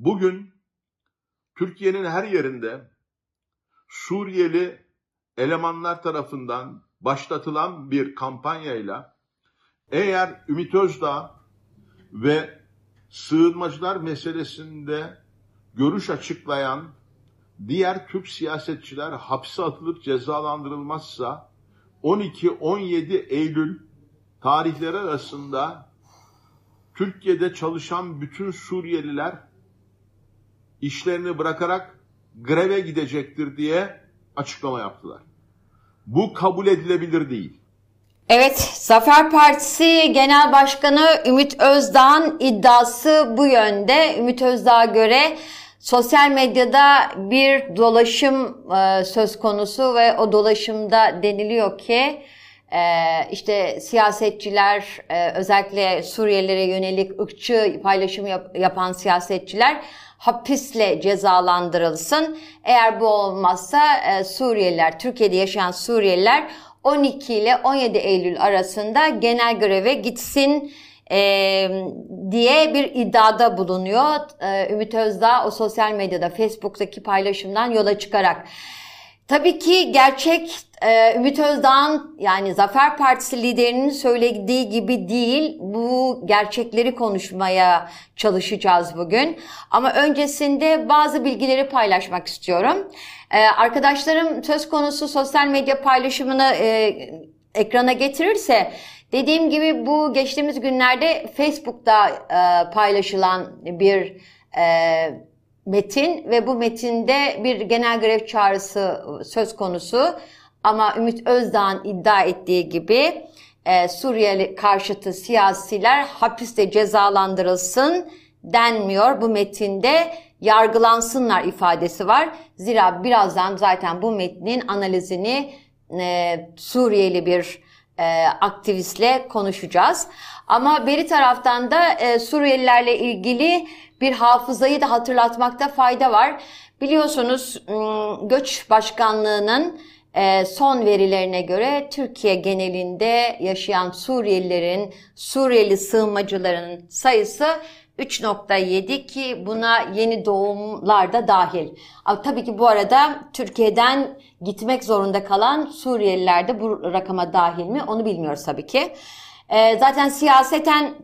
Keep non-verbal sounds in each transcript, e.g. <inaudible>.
Bugün Türkiye'nin her yerinde Suriyeli elemanlar tarafından başlatılan bir kampanyayla eğer Ümit Özdağ ve sığınmacılar meselesinde görüş açıklayan diğer Türk siyasetçiler hapse atılıp cezalandırılmazsa 12-17 Eylül tarihleri arasında Türkiye'de çalışan bütün Suriyeliler işlerini bırakarak greve gidecektir diye açıklama yaptılar. Bu kabul edilebilir değil. Evet, Zafer Partisi Genel Başkanı Ümit Özdağ'ın iddiası bu yönde. Ümit Özdağ'a göre sosyal medyada bir dolaşım e, söz konusu ve o dolaşımda deniliyor ki e, işte siyasetçiler e, özellikle Suriyelilere yönelik ırkçı paylaşım yap, yapan siyasetçiler hapisle cezalandırılsın. Eğer bu olmazsa e, Suriyeliler, Türkiye'de yaşayan Suriyeliler 12 ile 17 Eylül arasında genel greve gitsin e, diye bir iddiada bulunuyor. E, Ümit Özdağ o sosyal medyada Facebook'taki paylaşımdan yola çıkarak. Tabii ki gerçek e, Ümit Özdağ'ın yani Zafer Partisi liderinin söylediği gibi değil. Bu gerçekleri konuşmaya çalışacağız bugün. Ama öncesinde bazı bilgileri paylaşmak istiyorum. E, arkadaşlarım söz konusu sosyal medya paylaşımını e, ekrana getirirse dediğim gibi bu geçtiğimiz günlerde Facebook'ta e, paylaşılan bir e, metin ve bu metinde bir genel grev çağrısı söz konusu. Ama Ümit Özdağ'ın iddia ettiği gibi e, Suriyeli karşıtı siyasiler hapiste cezalandırılsın denmiyor bu metinde yargılansınlar ifadesi var. Zira birazdan zaten bu metnin analizini e, Suriyeli bir e, aktivistle konuşacağız. Ama beri taraftan da e, Suriyelilerle ilgili bir hafızayı da hatırlatmakta fayda var. Biliyorsunuz Göç Başkanlığı'nın e, son verilerine göre Türkiye genelinde yaşayan Suriyelilerin, Suriyeli sığınmacıların sayısı 3.7 ki buna yeni doğumlar da dahil. Tabii ki bu arada Türkiye'den gitmek zorunda kalan Suriyeliler de bu rakama dahil mi onu bilmiyoruz tabii ki. E, zaten siyaseten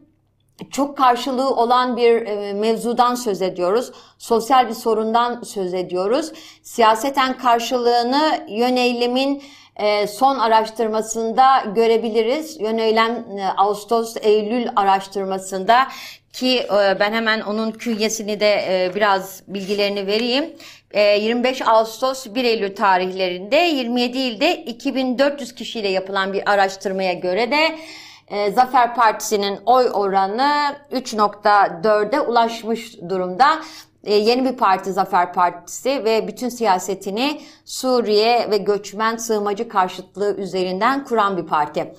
çok karşılığı olan bir e, mevzudan söz ediyoruz. Sosyal bir sorundan söz ediyoruz. Siyaseten karşılığını yöneylemin e, son araştırmasında görebiliriz. Yöneylem e, Ağustos-Eylül araştırmasında ki ben hemen onun künyesini de biraz bilgilerini vereyim. 25 Ağustos 1 Eylül tarihlerinde 27 ilde 2400 kişiyle yapılan bir araştırmaya göre de e, Zafer Partisi'nin oy oranı 3.4'e ulaşmış durumda. E, yeni bir parti Zafer Partisi ve bütün siyasetini Suriye ve göçmen sığmacı karşıtlığı üzerinden kuran bir parti.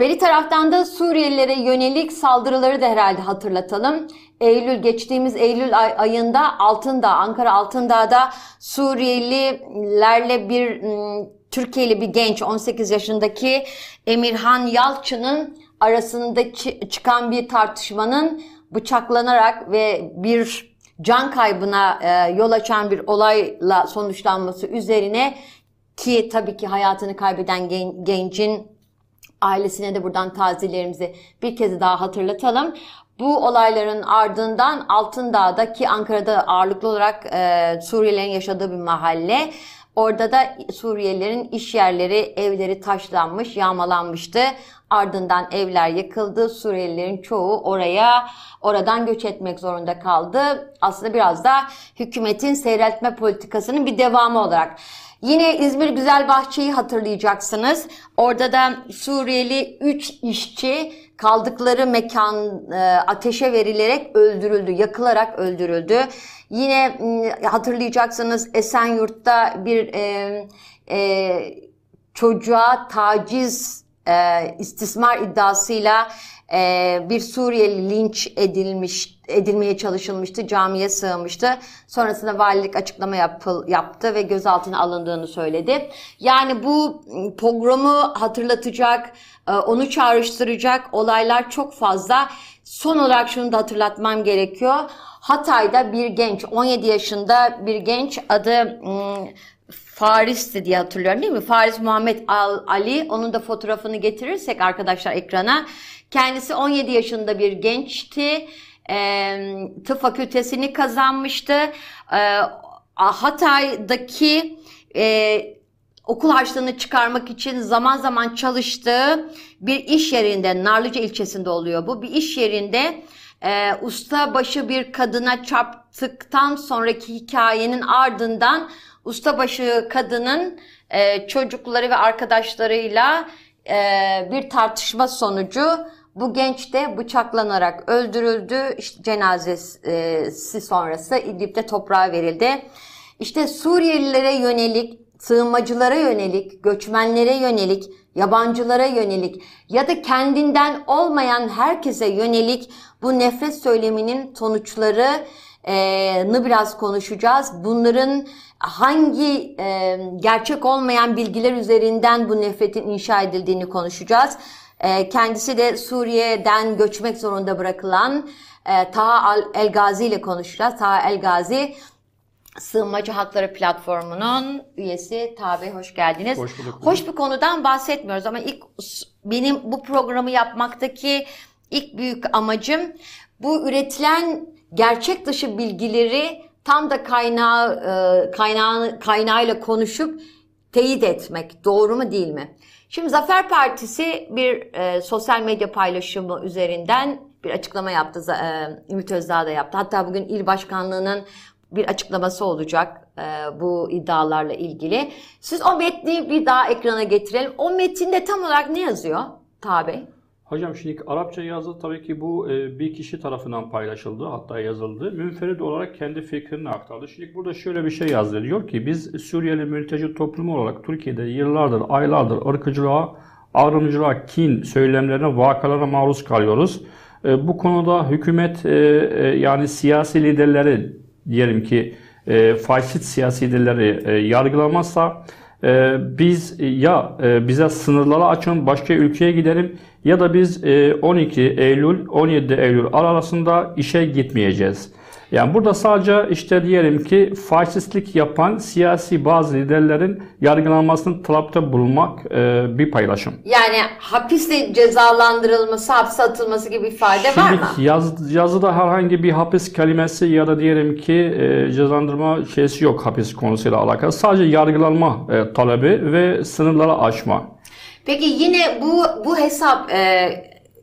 Beri taraftan da Suriyelilere yönelik saldırıları da herhalde hatırlatalım. Eylül geçtiğimiz Eylül ay, ayında Altındağ, Ankara Altındağ'da Suriyelilerle bir Türkiye'li bir genç 18 yaşındaki Emirhan Yalçın'ın arasında çıkan bir tartışmanın bıçaklanarak ve bir can kaybına e, yol açan bir olayla sonuçlanması üzerine ki tabii ki hayatını kaybeden gen, gencin ailesine de buradan taziyelerimizi bir kez daha hatırlatalım. Bu olayların ardından Altındağ'da ki Ankara'da ağırlıklı olarak e, Suriyelilerin yaşadığı bir mahalle Orada da Suriyelilerin iş yerleri, evleri taşlanmış, yağmalanmıştı. Ardından evler yıkıldı. Suriyelilerin çoğu oraya oradan göç etmek zorunda kaldı. Aslında biraz da hükümetin seyreltme politikasının bir devamı olarak. Yine İzmir Güzelbahçe'yi hatırlayacaksınız. Orada da Suriyeli 3 işçi kaldıkları mekan e, ateşe verilerek öldürüldü, yakılarak öldürüldü. Yine hatırlayacaksınız Esenyurt'ta bir e, e, çocuğa taciz e, istismar iddiasıyla e, bir Suriyeli linç edilmiş edilmeye çalışılmıştı, camiye sığınmıştı. Sonrasında valilik açıklama yapıl, yaptı ve gözaltına alındığını söyledi. Yani bu pogromu hatırlatacak, e, onu çağrıştıracak olaylar çok fazla. Son olarak şunu da hatırlatmam gerekiyor. Hatay'da bir genç, 17 yaşında bir genç adı hmm, Faris'ti diye hatırlıyorum değil mi? Faris Muhammed Al Ali. Onun da fotoğrafını getirirsek arkadaşlar ekrana. Kendisi 17 yaşında bir gençti. E, tıp fakültesini kazanmıştı. E, Hatay'daki e, okul harçlığını çıkarmak için zaman zaman çalıştığı bir iş yerinde, Narlıca ilçesinde oluyor bu. Bir iş yerinde e, ustabaşı bir kadına çarptıktan sonraki hikayenin ardından ustabaşı kadının e, çocukları ve arkadaşlarıyla e, bir tartışma sonucu bu genç de bıçaklanarak öldürüldü. İşte cenazesi sonrası İdlib'de toprağa verildi. İşte Suriyelilere yönelik, sığınmacılara yönelik, göçmenlere yönelik, yabancılara yönelik ya da kendinden olmayan herkese yönelik bu nefret söyleminin sonuçlarını biraz konuşacağız. Bunların hangi e, gerçek olmayan bilgiler üzerinden bu nefretin inşa edildiğini konuşacağız. E, kendisi de Suriye'den göçmek zorunda bırakılan e, Taha El Gazi ile konuşacağız. Taha El Gazi Sığınmacı Hakları Platformu'nun üyesi Tabi hoş geldiniz. Hoş bulduk. Hoş bir konudan bahsetmiyoruz ama ilk benim bu programı yapmaktaki ilk büyük amacım bu üretilen gerçek dışı bilgileri tam da kaynağı e, kaynağı kaynağıyla konuşup teyit etmek. Doğru mu değil mi? Şimdi Zafer Partisi bir e, sosyal medya paylaşımı üzerinden bir açıklama yaptı. E, Ümit Özdağ da yaptı. Hatta bugün il başkanlığının bir açıklaması olacak e, bu iddialarla ilgili. Siz o metni bir daha ekrana getirelim. O metinde tam olarak ne yazıyor Tabi? Hocam şimdi Arapça yazı tabii ki bu e, bir kişi tarafından paylaşıldı hatta yazıldı. Münferit olarak kendi fikrini aktardı. Şimdi burada şöyle bir şey yazdı. Diyor ki biz Suriyeli mülteci toplumu olarak Türkiye'de yıllardır, aylardır ırkıcılığa, ayrımcılığa, kin söylemlerine, vakalara maruz kalıyoruz. E, bu konuda hükümet e, yani siyasi liderleri diyelim ki faşist siyasi liderleri yargılamazsa biz ya bize sınırları açın başka ülkeye gidelim ya da biz 12 Eylül 17 Eylül arasında işe gitmeyeceğiz. Yani burada sadece işte diyelim ki faşistlik yapan siyasi bazı liderlerin yargılanmasını talepte bulunmak e, bir paylaşım. Yani hapisle cezalandırılması, hapse atılması gibi ifade Şimdi var mı? Yaz, yazıda herhangi bir hapis kelimesi ya da diyelim ki e, cezalandırma şeysi yok hapis konusuyla alakalı. Sadece yargılanma e, talebi ve sınırları aşma. Peki yine bu bu hesap e,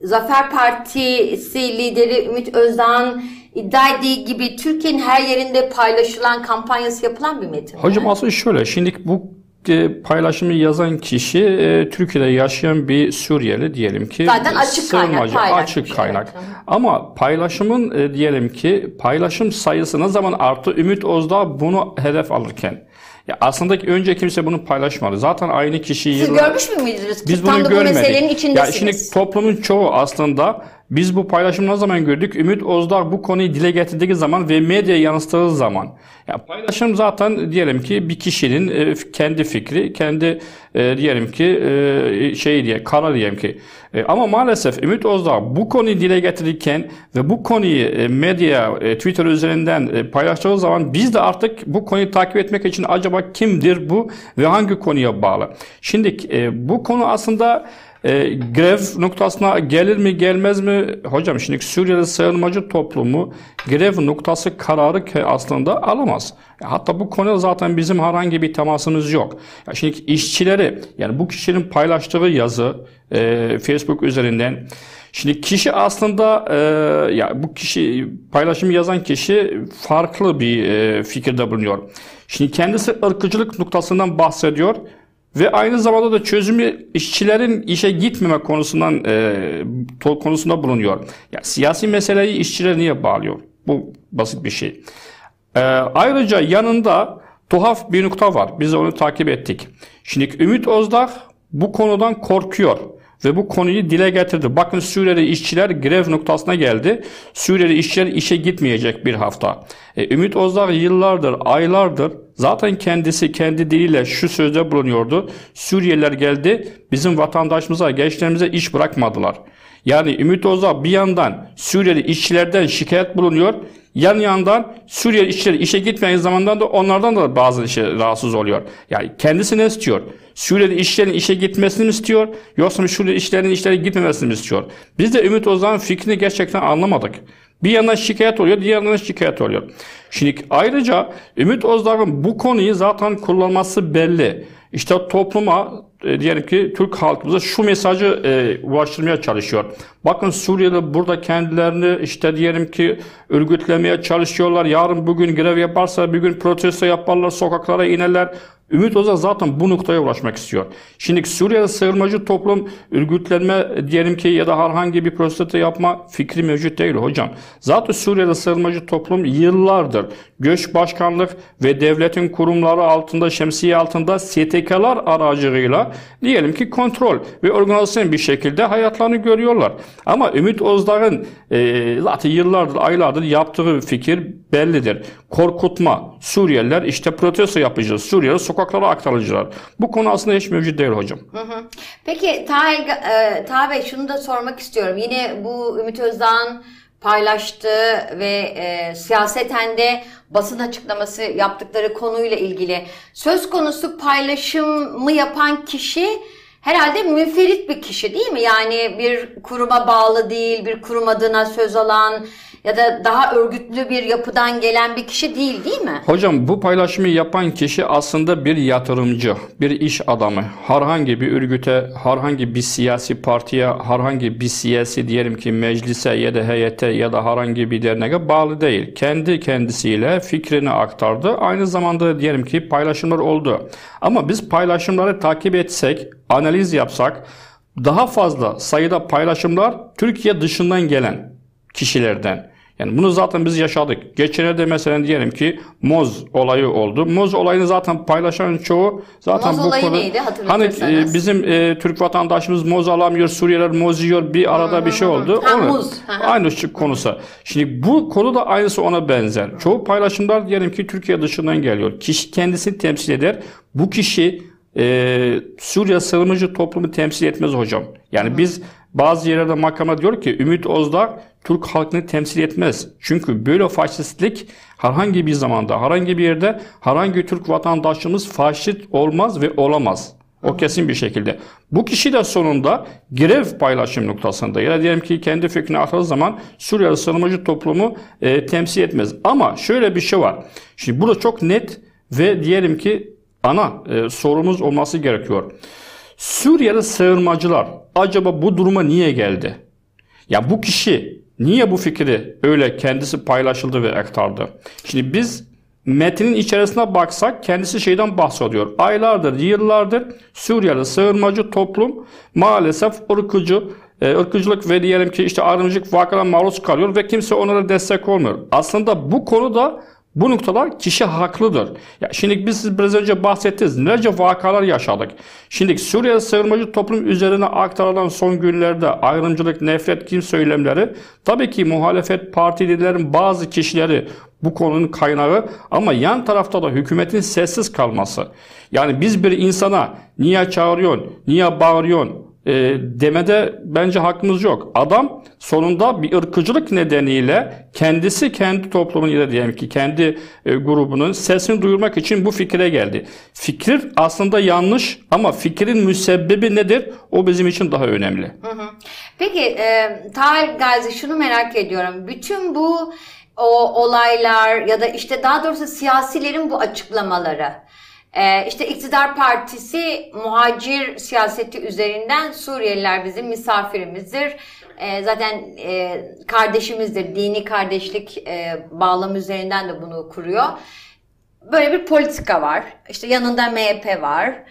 Zafer Partisi lideri Ümit Özdağ'ın iddia ettiği gibi Türkiye'nin her yerinde paylaşılan kampanyası yapılan bir metin. Hocam mi? aslında şöyle şimdi bu e, paylaşımı yazan kişi e, Türkiye'de yaşayan bir Suriyeli diyelim ki. Zaten açık kaynak. Açık kaynak. Evet. Ama paylaşımın e, diyelim ki paylaşım sayısı ne zaman arttı? Ümit Özdağ bunu hedef alırken. Ya aslında önce kimse bunu paylaşmadı. Zaten aynı kişiyi... Siz yıllar... görmüş müydünüz? Biz Tam bunu görmedik. Bu meselenin içindesiniz. Ya şimdi toplumun çoğu aslında biz bu paylaşımı ne zaman gördük? Ümit Özdağ bu konuyu dile getirdiği zaman ve medya yansıttığı zaman. Ya paylaşım zaten diyelim ki bir kişinin e, kendi fikri, kendi e, diyelim ki e, şey diye, karar diyelim ki. E, ama maalesef Ümit Özdağ bu konuyu dile getirirken ve bu konuyu e, medya, e, Twitter üzerinden e, paylaştığı zaman biz de artık bu konuyu takip etmek için acaba kimdir bu ve hangi konuya bağlı? Şimdi e, bu konu aslında e, grev noktasına gelir mi gelmez mi? Hocam şimdi Suriyeli sığınmacı toplumu grev noktası kararı aslında alamaz. Hatta bu konuda zaten bizim herhangi bir temasımız yok. Ya şimdi işçileri yani bu kişinin paylaştığı yazı e, Facebook üzerinden Şimdi kişi aslında e, ya bu kişi paylaşım yazan kişi farklı bir e, fikirde bulunuyor. Şimdi kendisi ırkıcılık noktasından bahsediyor ve aynı zamanda da çözümü işçilerin işe gitmeme konusundan e, konusunda bulunuyor. Yani siyasi meseleyi işçiler niye bağlıyor? Bu basit bir şey. E, ayrıca yanında tuhaf bir nokta var. Biz onu takip ettik. Şimdi Ümit Özdağ bu konudan korkuyor. Ve bu konuyu dile getirdi. Bakın Suriyeli işçiler grev noktasına geldi. Suriyeli işçiler işe gitmeyecek bir hafta. E, Ümit Özdağ yıllardır, aylardır zaten kendisi kendi diliyle şu sözde bulunuyordu. Suriyeliler geldi bizim vatandaşımıza, gençlerimize iş bırakmadılar. Yani Ümit Özdağ bir yandan Suriyeli işçilerden şikayet bulunuyor. Yan yandan Suriyeli işçiler işe gitmeyen zamandan da onlardan da bazı işe rahatsız oluyor. Yani kendisi ne istiyor? Suriyeli işçilerin işe gitmesini istiyor? Yoksa Suriyeli işçilerin işlere gitmemesini istiyor? Biz de Ümit Özdağ'ın fikrini gerçekten anlamadık. Bir yandan şikayet oluyor, diğer yandan şikayet oluyor. Şimdi ayrıca Ümit Özdağ'ın bu konuyu zaten kullanması belli. İşte topluma e, diyelim ki Türk halkımıza şu mesajı e, ulaştırmaya çalışıyor. Bakın Suriyeli burada kendilerini işte diyelim ki örgütlemeye çalışıyorlar. Yarın bugün grev yaparsa bir gün protesto yaparlar, sokaklara inerler. Ümit Özdağ zaten bu noktaya ulaşmak istiyor. Şimdi Suriye'de sığınmacı toplum örgütlenme diyelim ki ya da herhangi bir protesto yapma fikri mevcut değil hocam. Zaten Suriye'de sığınmacı toplum yıllardır göç başkanlık ve devletin kurumları altında şemsiye altında STK'lar aracılığıyla diyelim ki kontrol ve organizasyon bir şekilde hayatlarını görüyorlar. Ama Ümit Özdağ'ın e, zaten yıllardır aylardır yaptığı fikir bellidir. Korkutma. Suriyeliler işte protesto yapacağız. Suriyeliler sokaklara aktarılacaklar. Bu konu aslında hiç mevcut değil hocam. Peki Taha, e, Taha Bey şunu da sormak istiyorum. Yine bu Ümit Özdağ'ın paylaştığı ve e, siyaseten de basın açıklaması yaptıkları konuyla ilgili söz konusu paylaşımı yapan kişi herhalde müferit bir kişi değil mi? Yani bir kuruma bağlı değil, bir kurum adına söz alan ya da daha örgütlü bir yapıdan gelen bir kişi değil değil mi? Hocam bu paylaşımı yapan kişi aslında bir yatırımcı, bir iş adamı. Herhangi bir örgüte, herhangi bir siyasi partiye, herhangi bir siyasi diyelim ki meclise ya da heyete ya da herhangi bir derneğe bağlı değil. Kendi kendisiyle fikrini aktardı. Aynı zamanda diyelim ki paylaşımlar oldu. Ama biz paylaşımları takip etsek, analiz yapsak daha fazla sayıda paylaşımlar Türkiye dışından gelen kişilerden. Yani bunu zaten biz yaşadık. Geçenlerde mesela diyelim ki Moz olayı oldu. Moz olayını zaten paylaşan çoğu zaten Moz bu olayı konu... neydi Hani e, bizim e, Türk vatandaşımız moz alamıyor, Suriyeliler moz yiyor. Bir arada bir şey oldu. Ha, Onu- muz. Aynı şu konusu. Şimdi bu konu da aynısı ona benzer. Çoğu paylaşımlar diyelim ki Türkiye dışından geliyor. Kişi kendisini temsil eder. Bu kişi e, Suriye sığınmacı toplumu temsil etmez hocam. Yani biz bazı yerlerde mahkeme diyor ki Ümit Özdağ Türk halkını temsil etmez. Çünkü böyle faşistlik herhangi bir zamanda, herhangi bir yerde herhangi Türk vatandaşımız faşist olmaz ve olamaz. O kesin bir şekilde. Bu kişi de sonunda grev paylaşım noktasında ya da diyelim ki kendi fikrini aktardığı zaman Suriyeli sığınmacı toplumu e, temsil etmez. Ama şöyle bir şey var. Şimdi burada çok net ve diyelim ki ana e, sorumuz olması gerekiyor. Suriyeli sığınmacılar acaba bu duruma niye geldi? Ya bu kişi niye bu fikri öyle kendisi paylaşıldı ve aktardı? Şimdi biz metnin içerisine baksak kendisi şeyden bahsediyor. Aylardır, yıllardır Suriyeli sığınmacı toplum maalesef ırkıcı, e, ırkıcılık ve diyelim ki işte ayrımcılık vakalarına maruz kalıyor ve kimse onlara destek olmuyor. Aslında bu konuda bu noktada kişi haklıdır. Ya şimdi biz siz biraz önce bahsettiniz. Nelerce vakalar yaşadık. Şimdi Suriye sığınmacı toplum üzerine aktarılan son günlerde ayrımcılık, nefret, kim söylemleri tabii ki muhalefet partilerin bazı kişileri bu konunun kaynağı ama yan tarafta da hükümetin sessiz kalması. Yani biz bir insana niye çağırıyorsun, niye bağırıyorsun, e, demede bence hakkımız yok. Adam sonunda bir ırkıcılık nedeniyle kendisi kendi toplumun ya da diyelim ki kendi e, grubunun sesini duyurmak için bu fikre geldi. Fikir aslında yanlış ama fikrin müsebbibi nedir? O bizim için daha önemli. Peki e, Tahir Gazi şunu merak ediyorum. Bütün bu o olaylar ya da işte daha doğrusu siyasilerin bu açıklamaları. E, işte iktidar partisi muhacir siyaseti üzerinden Suriyeliler bizim misafirimizdir. E, zaten e, kardeşimizdir. Dini kardeşlik e, bağlamı üzerinden de bunu kuruyor. Böyle bir politika var. İşte yanında MHP var.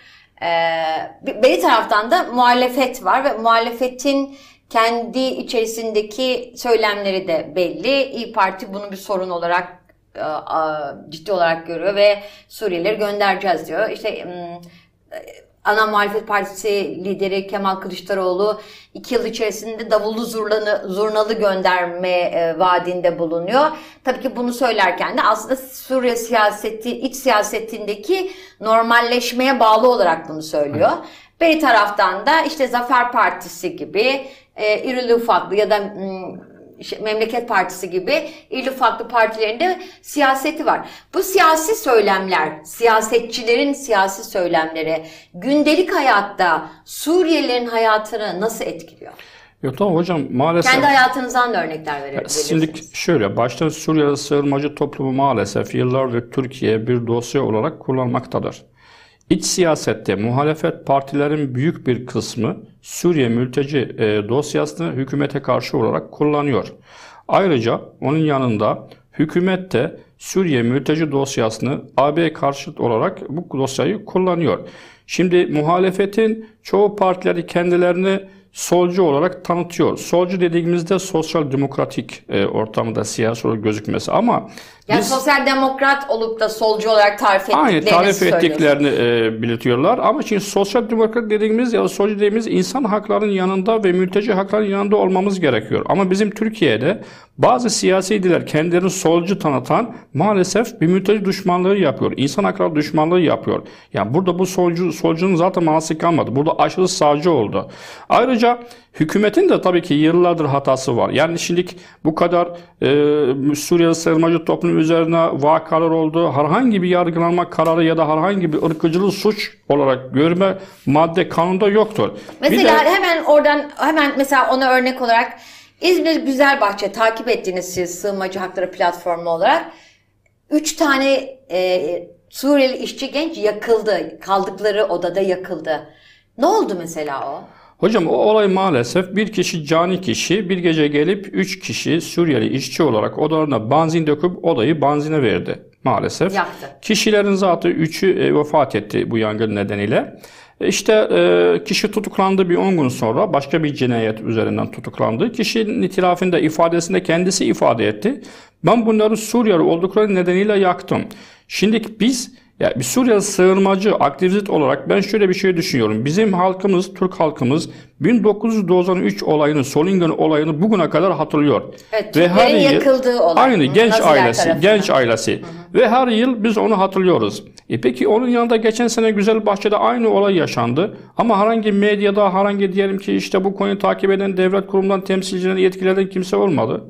Ee, bir taraftan da muhalefet var ve muhalefetin kendi içerisindeki söylemleri de belli. İyi Parti bunu bir sorun olarak ciddi olarak görüyor ve Suriyelileri göndereceğiz diyor. İşte m, ana muhalefet partisi lideri Kemal Kılıçdaroğlu iki yıl içerisinde davullu zurnalı, zurnalı gönderme e, vaadinde bulunuyor. Tabii ki bunu söylerken de aslında Suriye siyaseti, iç siyasetindeki normalleşmeye bağlı olarak bunu söylüyor. Evet. Bir taraftan da işte Zafer Partisi gibi e, irili ufaklı ya da m, Memleket Partisi gibi irili farklı partilerinde siyaseti var. Bu siyasi söylemler, siyasetçilerin siyasi söylemleri gündelik hayatta Suriyelilerin hayatını nasıl etkiliyor? Yok tamam hocam maalesef. Kendi hayatınızdan da örnekler verebilirsiniz. Şimdi şöyle baştan Suriye sığınmacı toplumu maalesef yıllardır Türkiye bir dosya olarak kullanmaktadır. İç siyasette muhalefet partilerin büyük bir kısmı Suriye mülteci e, dosyasını hükümete karşı olarak kullanıyor. Ayrıca onun yanında hükümet de Suriye mülteci dosyasını AB karşıt olarak bu dosyayı kullanıyor. Şimdi muhalefetin çoğu partileri kendilerini solcu olarak tanıtıyor. Solcu dediğimizde sosyal demokratik e, ortamda siyasi olarak gözükmesi ama yani biz, sosyal demokrat olup da solcu olarak tarif ettiklerini Aynı tarif ettiklerini e, belirtiyorlar. Ama şimdi sosyal demokrat dediğimiz ya da solcu dediğimiz insan haklarının yanında ve mülteci haklarının yanında olmamız gerekiyor. Ama bizim Türkiye'de bazı siyasi idiler kendilerini solcu tanıtan maalesef bir mülteci düşmanlığı yapıyor. İnsan hakları düşmanlığı yapıyor. Yani burada bu solcu, solcunun zaten manası kalmadı. Burada aşırı sağcı oldu. Ayrıca hükümetin de tabii ki yıllardır hatası var. Yani şimdi bu kadar e, Suriye sığınmacı toplumu üzerine vakalar oldu. Herhangi bir yargılanma kararı ya da herhangi bir ırkıcılık suç olarak görme madde kanunda yoktur. Mesela de, hemen oradan hemen mesela ona örnek olarak İzmir Güzelbahçe takip ettiğiniz siz sığınmacı hakları platformu olarak 3 tane e, Suriyeli işçi genç yakıldı. Kaldıkları odada yakıldı. Ne oldu mesela o? Hocam o olay maalesef bir kişi cani kişi bir gece gelip 3 kişi Suriyeli işçi olarak odalarına benzin döküp odayı benzine verdi maalesef. Yaktı. Kişilerin zaten 3'ü e, vefat etti bu yangın nedeniyle. E, işte e, kişi tutuklandı bir 10 gün sonra başka bir cinayet üzerinden tutuklandı. Kişinin itirafında ifadesinde kendisi ifade etti. Ben bunları Suriyeli oldukları nedeniyle yaktım. Şimdi biz ya bir Suriye sığınmacı aktivist olarak ben şöyle bir şey düşünüyorum. Bizim halkımız, Türk halkımız 1993 olayını, Solingen olayını bugüne kadar hatırlıyor. Evet, Ve her yıl yakıldığı olay. Aynı genç Naziler ailesi, tarafından. genç ailesi. Hı hı. Ve her yıl biz onu hatırlıyoruz. E peki onun yanında geçen sene güzel bahçede aynı olay yaşandı. Ama herhangi medyada, herhangi diyelim ki işte bu konuyu takip eden devlet kurumdan temsilcilerin, yetkililerden kimse olmadı.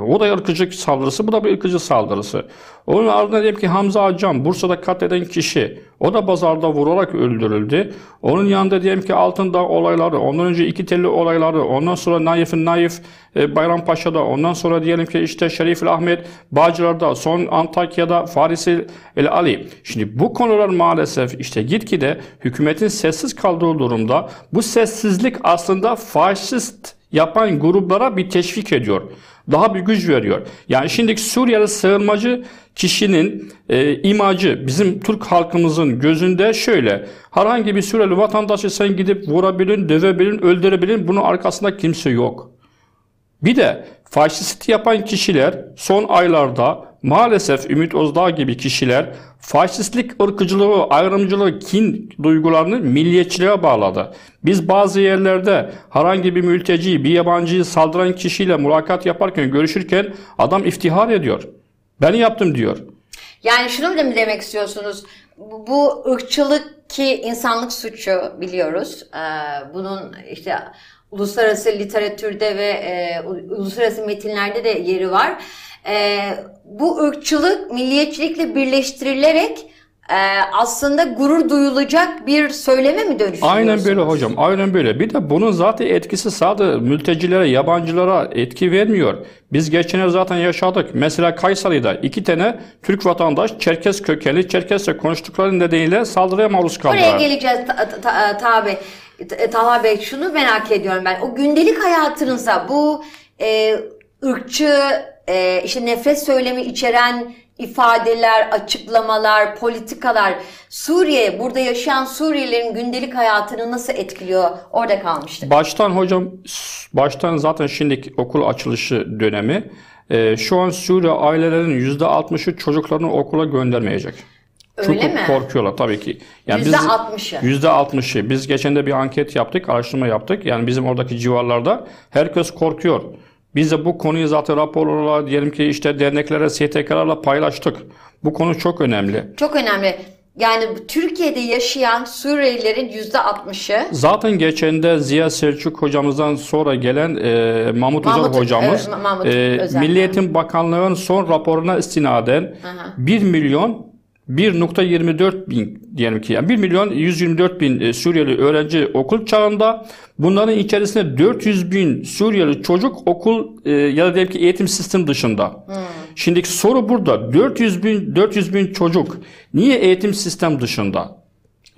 O da ırkıcı saldırısı, bu da bir ırkıcı saldırısı. Onun ardından diyelim ki Hamza Acan, Bursa'da katleden kişi, o da pazarda vurarak öldürüldü. Onun yanında diyelim ki Altındağ olayları, ondan önce iki telli olayları, ondan sonra Naif'in Naif e, Bayrampaşa'da, ondan sonra diyelim ki işte Şerif Ahmet Bağcılar'da, son Antakya'da Farisi El Ali. Şimdi bu konular maalesef işte gitgide hükümetin sessiz kaldığı durumda bu sessizlik aslında faşist yapan gruplara bir teşvik ediyor. Daha bir güç veriyor. Yani şimdi Suriyeli sığınmacı kişinin e, imajı bizim Türk halkımızın gözünde şöyle. Herhangi bir Suriyeli vatandaşı sen gidip vurabilin, dövebilin, öldürebilin. Bunun arkasında kimse yok. Bir de faşist yapan kişiler son aylarda maalesef Ümit Özdağ gibi kişiler faşistlik, ırkıcılığı, ayrımcılığı, kin duygularını milliyetçiliğe bağladı. Biz bazı yerlerde herhangi bir mülteci, bir yabancıyı saldıran kişiyle mulakat yaparken, görüşürken adam iftihar ediyor. Ben yaptım diyor. Yani şunu mu demek istiyorsunuz? Bu, bu ırkçılık ki insanlık suçu biliyoruz. Ee, bunun işte uluslararası literatürde ve e, uluslararası metinlerde de yeri var. E, bu ırkçılık milliyetçilikle birleştirilerek e, aslında gurur duyulacak bir söyleme mi dönüşüyor? Aynen böyle hocam. Aynen böyle. Bir de bunun zaten etkisi sadece mültecilere, yabancılara etki vermiyor. Biz geçen zaten yaşadık. Mesela Kayseri'de iki tane Türk vatandaş Çerkes kökenli, Çerkesle konuştukları nedeniyle saldırıya maruz kaldılar. Oraya geleceğiz tabi. Talha Bey şunu merak ediyorum ben. O gündelik hayatınızda bu e, ırkçı e, işte nefret söylemi içeren ifadeler, açıklamalar, politikalar Suriye, burada yaşayan Suriyelilerin gündelik hayatını nasıl etkiliyor? Orada kalmıştık. Baştan hocam, baştan zaten şimdiki okul açılışı dönemi. E, şu an Suriye ailelerinin %60'ı çocuklarını okula göndermeyecek. Öyle mi? korkuyorlar tabii ki. Yani Yüzde biz- altmışı. Yüzde altmışı. Biz geçen de bir anket yaptık, araştırma yaptık. Yani bizim oradaki civarlarda herkes korkuyor. Biz de bu konuyu zaten raporlarla diyelim ki işte derneklere, STK'larla paylaştık. Bu konu çok önemli. Çok önemli. Yani Türkiye'de yaşayan Suriyelilerin yüzde altmışı Zaten geçen de Ziya Selçuk hocamızdan sonra gelen e, Mahmut, Mahmut- hocamız evet, Mahmut e. Milli Eğitim Bakanlığı'nın son raporuna istinaden 1 milyon 1.24 bin diyelim ki yani 1 milyon 124 bin e, Suriyeli öğrenci okul çağında bunların içerisinde 400 bin Suriyeli çocuk okul e, ya da diyelim ki eğitim sistem dışında. Şimdiki soru burada 400 bin 400 bin çocuk niye eğitim sistem dışında?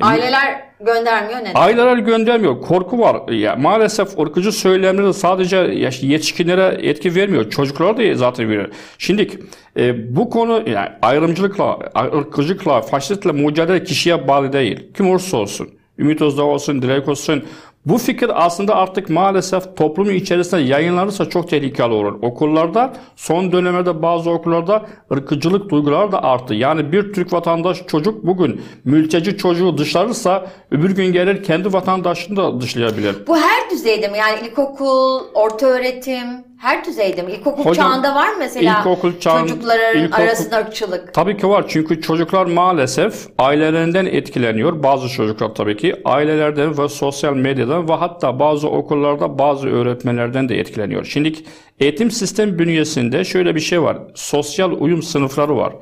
Aileler göndermiyor neden? Aileler göndermiyor. Korku var. Ya maalesef ırkıcı söylemleri sadece yetişkinlere etki vermiyor. Çocuklara da zaten veriyor. Şimdi e, bu konu yani ayrımcılıkla, ırkçılıkla, faşistle mücadele kişiye bağlı değil. Kim olursa olsun. Ümit Özdağ olsun, Dilek olsun. Bu fikir aslında artık maalesef toplumun içerisinde yayınlanırsa çok tehlikeli olur. Okullarda son dönemlerde bazı okullarda ırkıcılık duyguları da arttı. Yani bir Türk vatandaş çocuk bugün mülteci çocuğu dışlarırsa öbür gün gelir kendi vatandaşını da dışlayabilir. Bu her düzeyde mi? Yani ilkokul, orta öğretim, her düzeyde mi? İlkokul Hocam, çağında var mı mesela ilkokul çağın- çocukların ilkokul- arasında ırkçılık? Tabii ki var çünkü çocuklar maalesef ailelerinden etkileniyor. Bazı çocuklar tabii ki ailelerden ve sosyal medyadan ve hatta bazı okullarda bazı öğretmenlerden de etkileniyor. Şimdi eğitim sistem bünyesinde şöyle bir şey var. Sosyal uyum sınıfları var.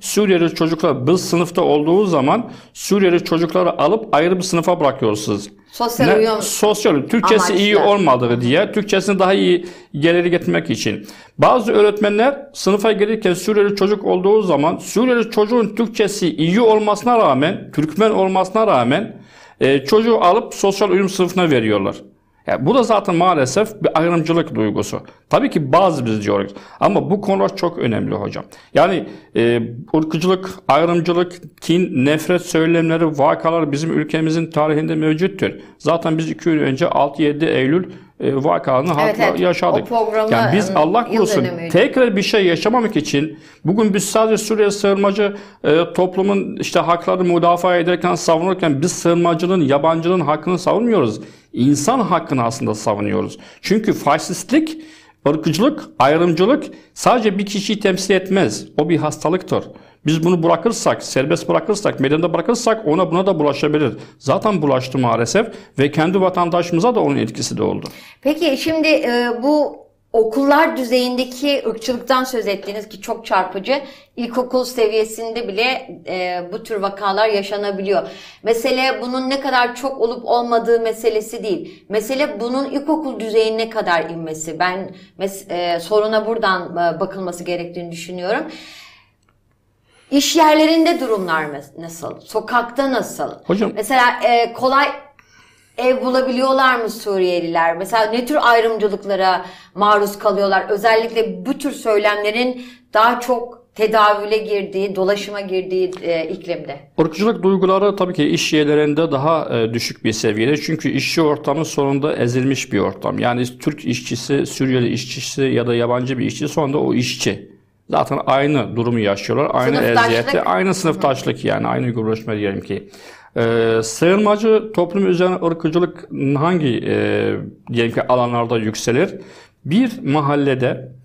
Suriyeli çocuklar bir sınıfta olduğu zaman Suriyeli çocukları alıp ayrı bir sınıfa bırakıyorsunuz. Sosyal Ne? uyum Sosyal. Türkçesi amaçlı. iyi olmadığı diye, Türkçesini daha iyi ileri getirmek için. Bazı öğretmenler sınıfa gelirken Suriyeli çocuk olduğu zaman Suriyeli çocuğun Türkçesi iyi olmasına rağmen, Türkmen olmasına rağmen e, çocuğu alıp sosyal uyum sınıfına veriyorlar. Yani bu da zaten maalesef bir ayrımcılık duygusu. Tabii ki bazı biz diyoruz. Ama bu konular çok önemli hocam. Yani e, ırkçılık, ayrımcılık, kin, nefret söylemleri, vakalar bizim ülkemizin tarihinde mevcuttur. Zaten biz iki yıl önce 6-7 Eylül e, vakalarını Evet, evet. yaşadık. Programı, yani biz ım, Allah korusun tekrar bir şey yaşamamak için bugün biz sadece Suriye sığınmacı e, toplumun işte haklarını müdafaa ederken savunurken biz sığınmacılığın, yabancılığın hakkını savunmuyoruz. İnsan hakkını aslında savunuyoruz. Çünkü faşistlik, ırkçılık, ayrımcılık sadece bir kişiyi temsil etmez. O bir hastalıktır. Biz bunu bırakırsak, serbest bırakırsak, meydanda bırakırsak ona buna da bulaşabilir. Zaten bulaştı maalesef ve kendi vatandaşımıza da onun etkisi de oldu. Peki şimdi e, bu okullar düzeyindeki ırkçılıktan söz ettiğiniz ki çok çarpıcı. İlkokul seviyesinde bile e, bu tür vakalar yaşanabiliyor. Mesele bunun ne kadar çok olup olmadığı meselesi değil. Mesele bunun ilkokul düzeyine kadar inmesi. Ben mes- e, soruna buradan e, bakılması gerektiğini düşünüyorum. İş yerlerinde durumlar nasıl? Sokakta nasıl? Hocam- Mesela e, kolay ev bulabiliyorlar mı Suriyeliler? Mesela ne tür ayrımcılıklara maruz kalıyorlar? Özellikle bu tür söylemlerin daha çok tedavüle girdiği, dolaşıma girdiği e, iklimde. Irkçılık duyguları tabii ki iş yerlerinde daha e, düşük bir seviyede. Çünkü işçi ortamı sonunda ezilmiş bir ortam. Yani Türk işçisi, Suriyeli işçisi ya da yabancı bir işçi sonunda o işçi. Zaten aynı durumu yaşıyorlar. Aynı eziyeti, aynı sınıftaşlık yani aynı görüşme diyelim ki. Ee, sığınmacı toplum üzerine ırkçılık hangi e, diyelim ki alanlarda yükselir? Bir mahallede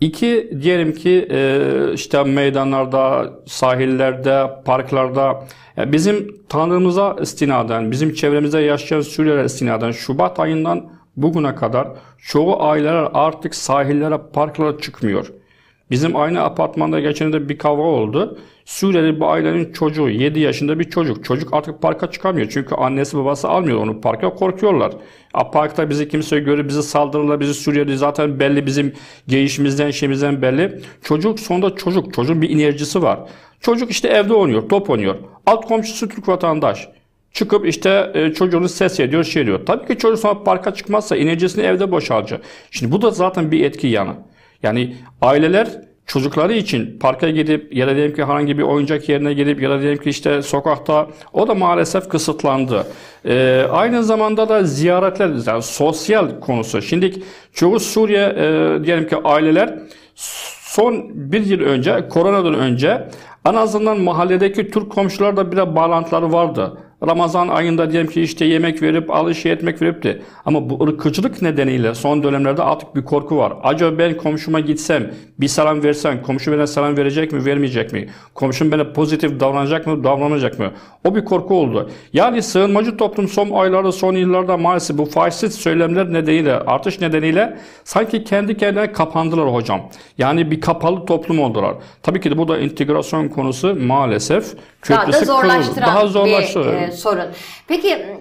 İki diyelim ki e, işte meydanlarda, sahillerde, parklarda bizim tanrımıza istinaden, bizim çevremizde yaşayan Suriyeliler istinaden Şubat ayından bugüne kadar çoğu aileler artık sahillere, parklara çıkmıyor. Bizim aynı apartmanda geçen de bir kavga oldu. Suriyeli bu ailenin çocuğu 7 yaşında bir çocuk. Çocuk artık parka çıkamıyor. Çünkü annesi babası almıyor onu parka korkuyorlar. A, parkta bizi kimse görür bizi saldırırlar. Bizi Suriyeli zaten belli bizim giyişimizden şeyimizden belli. Çocuk sonunda çocuk. Çocuğun bir enerjisi var. Çocuk işte evde oynuyor top oynuyor. Alt komşusu Türk vatandaş. Çıkıp işte e, çocuğunu ses ediyor, şey diyor. Tabii ki çocuk sonra parka çıkmazsa enerjisini evde boşaltacak. Şimdi bu da zaten bir etki yanı. Yani aileler çocukları için parka gidip ya da diyelim ki herhangi bir oyuncak yerine gidip ya da diyelim ki işte sokakta o da maalesef kısıtlandı. Ee, aynı zamanda da ziyaretler yani sosyal konusu. Şimdi çoğu Suriye e, diyelim ki aileler son bir yıl önce koronadan önce En azından mahalledeki Türk komşularla bir bağlantıları vardı. Ramazan ayında diyelim ki işte yemek verip alış etmek verip de ama bu ırkçılık nedeniyle son dönemlerde artık bir korku var. Acaba ben komşuma gitsem bir selam versem komşu bana selam verecek mi vermeyecek mi? Komşum bana pozitif davranacak mı davranacak mı? O bir korku oldu. Yani sığınmacı toplum son aylarda son yıllarda maalesef bu faşist söylemler nedeniyle artış nedeniyle sanki kendi kendine kapandılar hocam. Yani bir kapalı toplum oldular. Tabii ki de burada integrasyon konusu maalesef Daha da kırıldı. zorlaştıran Daha zorlaştı. bir e, sorun. Peki e,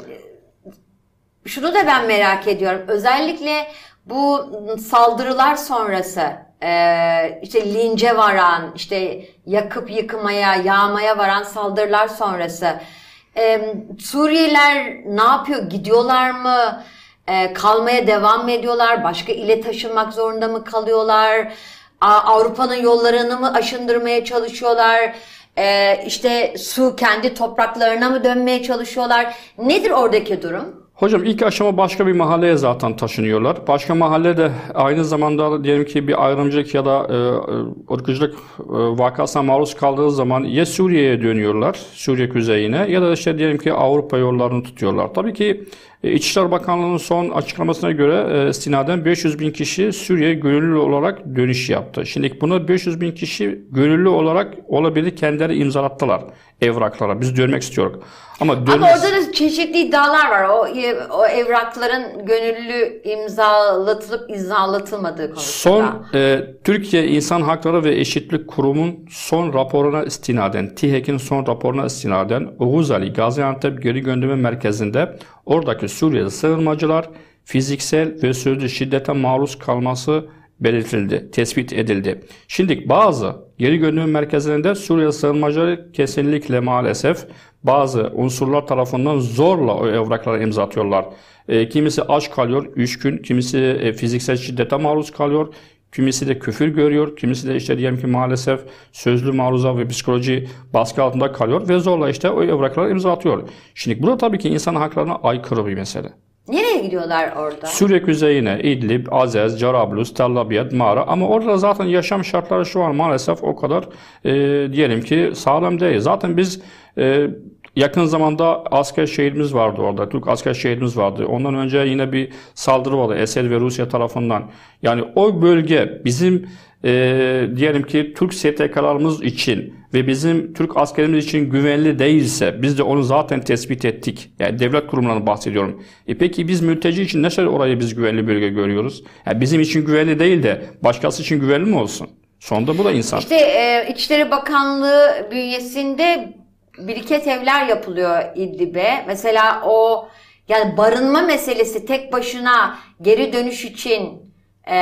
şunu da ben merak ediyorum. Özellikle bu saldırılar sonrası e, işte lince varan, işte yakıp yıkmaya, yağmaya varan saldırılar sonrası e, Suriyeliler ne yapıyor? Gidiyorlar mı? E, kalmaya devam mı ediyorlar? Başka ile taşınmak zorunda mı kalıyorlar? Avrupa'nın yollarını mı aşındırmaya çalışıyorlar? Ee, işte su kendi topraklarına mı dönmeye çalışıyorlar? Nedir oradaki durum? Hocam ilk aşama başka bir mahalleye zaten taşınıyorlar. Başka mahalle de aynı zamanda diyelim ki bir ayrımcılık ya da e, e, ırkçılık e, vakasına maruz kaldığı zaman ya Suriye'ye dönüyorlar, Suriye kuzeyine ya da işte diyelim ki Avrupa yollarını tutuyorlar. Tabii ki e, İçişleri Bakanlığı'nın son açıklamasına göre e, istinaden 500 bin kişi Suriye'ye gönüllü olarak dönüş yaptı. Şimdi buna 500 bin kişi gönüllü olarak olabilir kendileri imzalattılar evraklara. Biz dönmek istiyoruz. Ama, Ama dönmek... orada da çeşitli iddialar var. O, o evrakların gönüllü imzalatılıp imzalatılmadığı konusunda. Son e, Türkiye İnsan Hakları ve Eşitlik Kurumu'nun son raporuna istinaden, TİHEK'in son raporuna istinaden Oğuz Ali Gaziantep Geri Gönderme Merkezi'nde oradaki Suriyeli sığınmacılar fiziksel ve sözlü şiddete maruz kalması belirtildi, tespit edildi. Şimdi bazı geri gönderme merkezlerinde Suriye sığınmacıları kesinlikle maalesef bazı unsurlar tarafından zorla o evraklara imza atıyorlar. E, kimisi aç kalıyor 3 gün, kimisi e, fiziksel şiddete maruz kalıyor, kimisi de küfür görüyor, kimisi de işte diyelim ki maalesef sözlü maruza ve psikoloji baskı altında kalıyor ve zorla işte o evraklara imza atıyor. Şimdi bu da tabii ki insan haklarına aykırı bir mesele. Nereye gidiyorlar orada? Suriye kuzeyine İdlib, Azez, Carablus, Tellabiyat, Mara ama orada zaten yaşam şartları şu an maalesef o kadar e, diyelim ki sağlam değil. Zaten biz e, yakın zamanda asker şehidimiz vardı orada. Türk asker şehidimiz vardı. Ondan önce yine bir saldırı vardı Esed ve Rusya tarafından. Yani o bölge bizim e, diyelim ki Türk STK'larımız için ve bizim Türk askerimiz için güvenli değilse biz de onu zaten tespit ettik. Yani devlet kurumlarını bahsediyorum. E peki biz mülteci için nasıl orayı biz güvenli bölge görüyoruz? Yani bizim için güvenli değil de başkası için güvenli mi olsun? Sonunda bu da insan. İşte e, İçişleri Bakanlığı bünyesinde biriket evler yapılıyor İdlib'e. Mesela o yani barınma meselesi tek başına geri dönüş için e,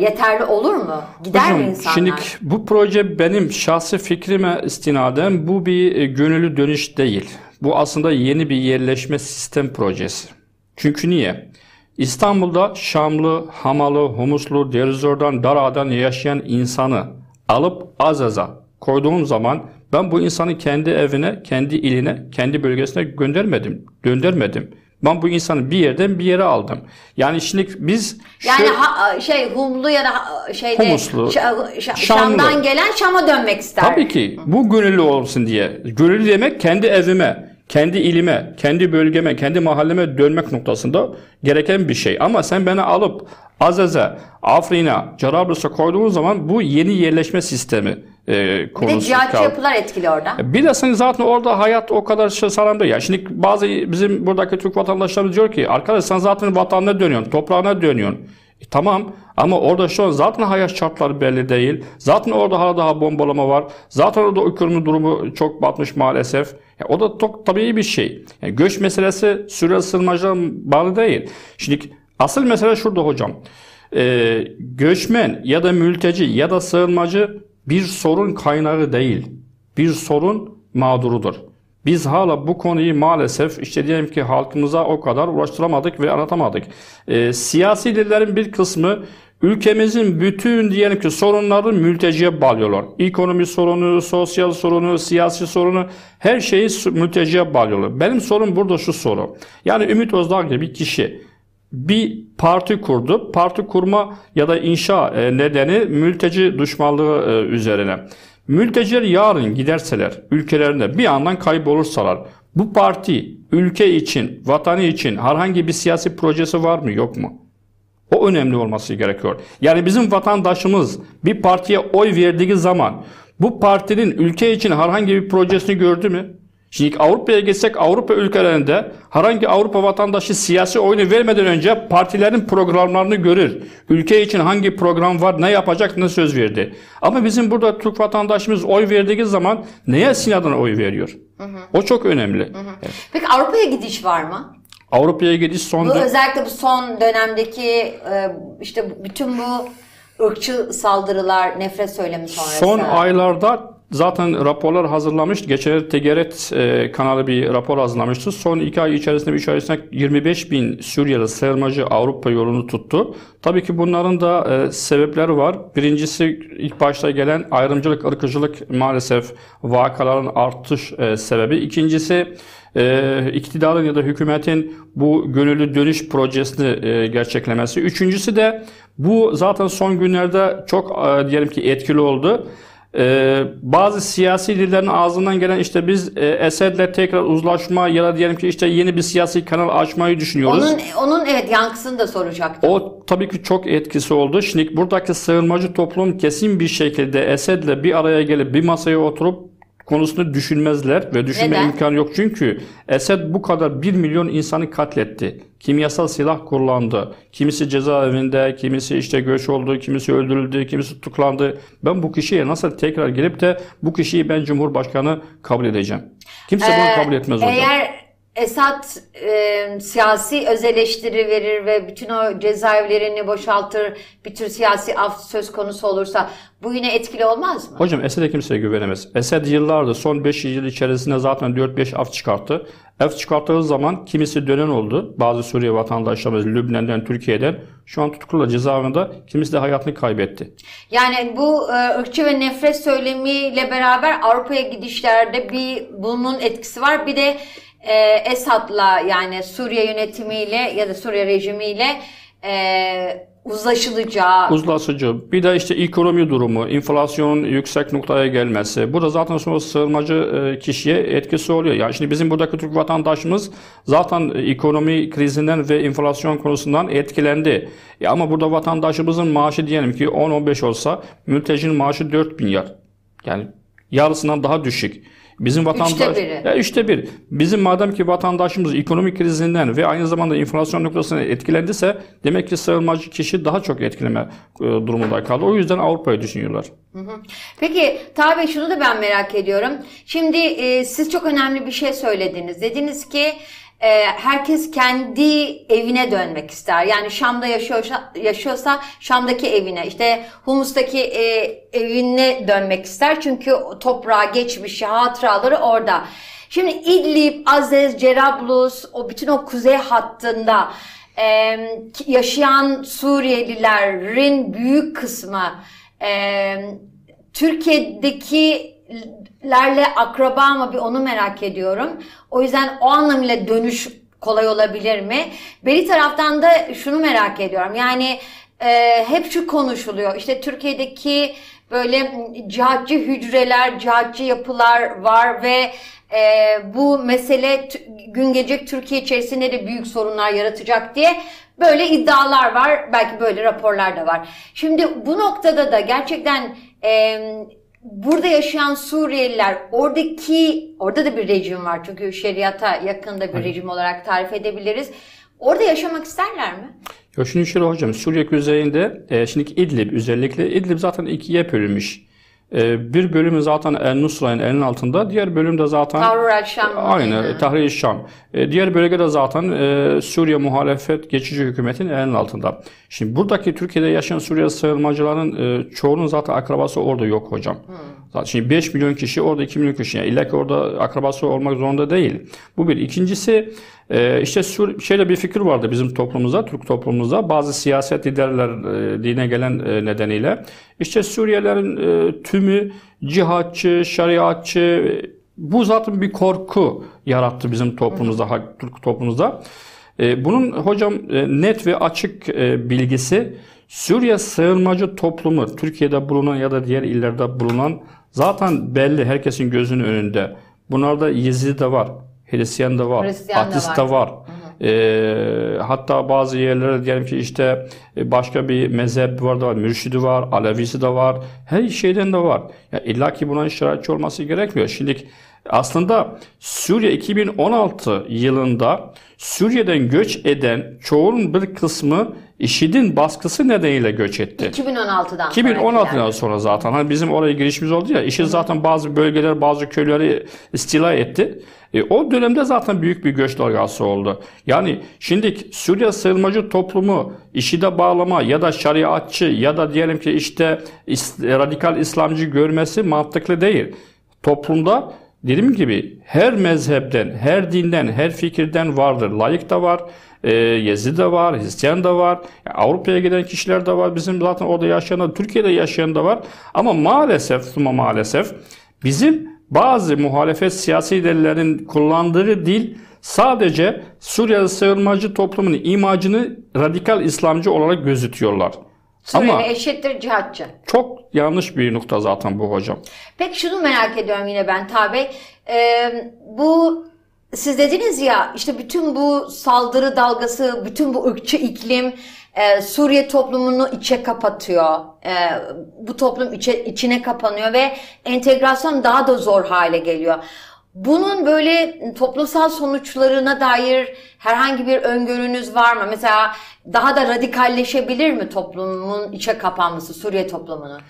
yeterli olur mu? Gider Hocam, mi insanlar? Şimdi bu proje benim şahsi fikrime istinaden bu bir e, gönüllü dönüş değil. Bu aslında yeni bir yerleşme sistem projesi. Çünkü niye? İstanbul'da Şamlı, Hamalı, Humuslu, Derizor'dan, Dara'dan yaşayan insanı alıp Azaz'a koyduğum zaman ben bu insanı kendi evine, kendi iline, kendi bölgesine göndermedim, göndermedim. Ben bu insanı bir yerden bir yere aldım. Yani şimdi biz yani şöyle- ha- şey Humlu ya da şeyde Humuslu, Şa- Şa- Şamlı. Şam'dan gelen Şam'a dönmek ister. Tabii ki bu gönüllü olsun diye. Gönüllü demek kendi evime, kendi ilime, kendi bölgeme, kendi mahalleme dönmek noktasında gereken bir şey. Ama sen beni alıp Azez'e, Afrin'e, Cerablus'a koyduğun zaman bu yeni yerleşme sistemi e, Bir de konusu cihatçı yapılar etkili orada. Bir de sen zaten orada hayat o kadar değil. Ya şimdi bazı bizim buradaki Türk vatandaşlarımız diyor ki arkadaş sen zaten vatanına dönüyorsun, toprağına dönüyorsun. E, tamam ama orada şu an zaten hayat şartları belli değil. Zaten orada hala daha bombalama var. Zaten orada ekonomi durumu çok batmış maalesef. Ya, o da çok tabii bir şey. Yani göç meselesi Suriyeli sığınmacılara bağlı değil. Şimdi asıl mesele şurada hocam. Ee, göçmen ya da mülteci ya da sığınmacı bir sorun kaynağı değil. Bir sorun mağdurudur. Biz hala bu konuyu maalesef işte diyelim ki halkımıza o kadar ulaştıramadık ve anlatamadık. Ee, siyasi liderlerin bir kısmı ülkemizin bütün diyelim ki sorunları mülteciye bağlıyorlar. Ekonomi sorunu, sosyal sorunu, siyasi sorunu her şeyi mülteciye bağlıyorlar. Benim sorum burada şu soru. Yani Ümit Özdağ gibi bir kişi bir parti kurdu. Parti kurma ya da inşa e, nedeni mülteci düşmanlığı e, üzerine. Mülteciler yarın giderseler ülkelerinde bir yandan kaybolursalar bu parti ülke için, vatanı için herhangi bir siyasi projesi var mı yok mu? O önemli olması gerekiyor. Yani bizim vatandaşımız bir partiye oy verdiği zaman bu partinin ülke için herhangi bir projesini gördü mü? Şimdi Avrupa'ya geçsek Avrupa ülkelerinde herhangi Avrupa vatandaşı siyasi oyunu vermeden önce partilerin programlarını görür. Ülke için hangi program var, ne yapacak, ne söz verdi. Ama bizim burada Türk vatandaşımız oy verdiği zaman neye sinadan oy veriyor? O çok önemli. Evet. Peki Avrupa'ya gidiş var mı? Avrupa'ya gidiş son Bu özellikle bu son dönemdeki e, işte bütün bu ırkçı saldırılar, nefret söylemi sonrası. Son aylarda zaten raporlar hazırlamış. Geçen Tegeret e, kanalı bir rapor hazırlamıştı. Son iki ay içerisinde, üç ay içerisinde 25 bin Suriyeli sığınmacı Avrupa yolunu tuttu. Tabii ki bunların da e, sebepleri var. Birincisi ilk başta gelen ayrımcılık, ırkıcılık maalesef vakaların artış e, sebebi. İkincisi e, iktidarın ya da hükümetin bu gönüllü dönüş projesini e, gerçeklemesi. Üçüncüsü de bu zaten son günlerde çok e, diyelim ki etkili oldu. Ee, bazı siyasi liderlerin ağzından gelen işte biz e, Esed'le tekrar uzlaşma ya da diyelim ki işte yeni bir siyasi kanal açmayı düşünüyoruz. Onun, onun evet yankısını da soracaktım. O tabii ki çok etkisi oldu. Şimdi buradaki sığınmacı toplum kesin bir şekilde Esed'le bir araya gelip bir masaya oturup konusunu düşünmezler ve düşünme Neden? imkanı yok. Çünkü Esed bu kadar 1 milyon insanı katletti. Kimyasal silah kullandı. Kimisi cezaevinde, kimisi işte göç oldu, kimisi öldürüldü, kimisi tutuklandı. Ben bu kişiye nasıl tekrar gelip de bu kişiyi ben Cumhurbaşkanı kabul edeceğim. Kimse bunu kabul etmez hocam. Ee, Eğer Esad e, siyasi öz eleştiri verir ve bütün o cezaevlerini boşaltır, bir tür siyasi af söz konusu olursa bu yine etkili olmaz mı? Hocam Esed'e kimseye güvenemez. Esed yıllardır son 5 yıl içerisinde zaten 4-5 af çıkarttı. Af çıkarttığı zaman kimisi dönen oldu. Bazı Suriye vatandaşlarımız Lübnan'dan, Türkiye'den şu an tutuklular cezaevinde. Kimisi de hayatını kaybetti. Yani bu e, ırkçı ve nefret söylemiyle beraber Avrupa'ya gidişlerde bir bunun etkisi var. Bir de e, Esad'la yani Suriye yönetimiyle ya da Suriye rejimiyle e, uzlaşılacağı Uzlaşıcı. Bir de işte ekonomi durumu, enflasyonun yüksek noktaya gelmesi. Bu da zaten sonra sığınmacı e, kişiye etkisi oluyor. Yani şimdi bizim buradaki Türk vatandaşımız zaten ekonomi krizinden ve enflasyon konusundan etkilendi. Ya ama burada vatandaşımızın maaşı diyelim ki 10-15 olsa mültecinin maaşı 4 milyar. Yani yarısından daha düşük. Bizim vatandaş biri. ya üçte bir. Bizim madem ki vatandaşımız ekonomik krizinden ve aynı zamanda enflasyon noktasına etkilendiyse demek ki sığınmacı kişi daha çok etkileme e, durumunda kaldı. O yüzden Avrupa'yı düşünüyorlar. Peki tabi şunu da ben merak ediyorum. Şimdi e, siz çok önemli bir şey söylediniz. Dediniz ki herkes kendi evine dönmek ister. Yani Şam'da yaşıyorsa, yaşıyorsa Şam'daki evine, işte Humus'taki e, evine dönmek ister. Çünkü o toprağı, geçmişi, hatıraları orada. Şimdi İdlib, Azez, Cerablus, o bütün o kuzey hattında e, yaşayan Suriyelilerin büyük kısmı e, Türkiye'dekilerle akraba mı bir onu merak ediyorum. O yüzden o anlamıyla dönüş kolay olabilir mi? Bir taraftan da şunu merak ediyorum. Yani e, hep şu konuşuluyor. İşte Türkiye'deki böyle cihatçı hücreler, cihatçı yapılar var ve e, bu mesele gün gelecek Türkiye içerisinde de büyük sorunlar yaratacak diye böyle iddialar var. Belki böyle raporlar da var. Şimdi bu noktada da gerçekten e, burada yaşayan Suriyeliler oradaki orada da bir rejim var çünkü şeriata yakında bir rejim olarak tarif edebiliriz. Orada yaşamak isterler mi? Ya şimdi şöyle hocam Suriye kuzeyinde e, şimdi İdlib özellikle İdlib zaten ikiye bölünmüş. E, bir bölümü zaten El Nusra'nın elinin altında, diğer bölüm de zaten Tavrur el-Şam. Aynı Tahrir Şam. E, diğer bölgede zaten e, Suriye muhalefet geçici hükümetin elinin altında. Şimdi buradaki Türkiye'de yaşayan Suriye sığınmacıların e, çoğunun zaten akrabası orada yok hocam. Zaten şimdi 5 milyon kişi orada 2 milyon kişi. Yani illa ki orada akrabası olmak zorunda değil. Bu bir. İkincisi e, işte şöyle bir fikir vardı bizim toplumumuzda, Türk toplumumuzda. Bazı siyaset liderler e, dine gelen e, nedeniyle. işte Suriyelilerin e, tümü cihatçı, şeriatçı, e, bu zaten bir korku yarattı bizim toplumumuzda, Türk toplumumuzda. E, bunun hocam e, net ve açık e, bilgisi Suriye sığınmacı toplumu, Türkiye'de bulunan ya da diğer illerde bulunan zaten belli herkesin gözünün önünde. Bunlarda Yezidi de var, Hristiyan da var, Hristiyan da Ateist var. de var. Ee, hatta bazı yerlere diyelim ki işte e, başka bir mezhep var da var, mürşidi var, Alevisi de var, her şeyden de var. Ya illa ki buna şikayetçi olması gerekmiyor. Şimdi aslında Suriye 2016 yılında Suriye'den göç eden çoğunun bir kısmı IŞİD'in baskısı nedeniyle göç etti. 2016'dan 2016'dan sonra zaten hani bizim oraya girişimiz oldu ya IŞİD zaten bazı bölgeler bazı köyleri istila etti. E, o dönemde zaten büyük bir göç dalgası oldu. Yani şimdi Suriye sığınmacı toplumu IŞİD'e bağlama ya da şeriatçı ya da diyelim ki işte radikal İslamcı görmesi mantıklı değil. Toplumda dediğim gibi her mezhepten, her dinden, her fikirden vardır. Layık da var, e, Yezid de var, Hristiyan da var, ya Avrupa'ya giden kişiler de var. Bizim zaten orada yaşayan da, Türkiye'de yaşayan da var. Ama maalesef, ama maalesef bizim bazı muhalefet siyasi liderlerin kullandığı dil sadece Suriye sığınmacı toplumunun imajını radikal İslamcı olarak gözütüyorlar. Suriyeli Ama eşittir cihatçı. çok yanlış bir nokta zaten bu hocam. Peki şunu merak ediyorum yine ben Tabi. Ee, bu siz dediniz ya işte bütün bu saldırı dalgası, bütün bu ırkçı iklim e, Suriye toplumunu içe kapatıyor. E, bu toplum içe, içine kapanıyor ve entegrasyon daha da zor hale geliyor. Bunun böyle toplumsal sonuçlarına dair herhangi bir öngörünüz var mı? Mesela daha da radikalleşebilir mi toplumun içe kapanması, Suriye toplumunun?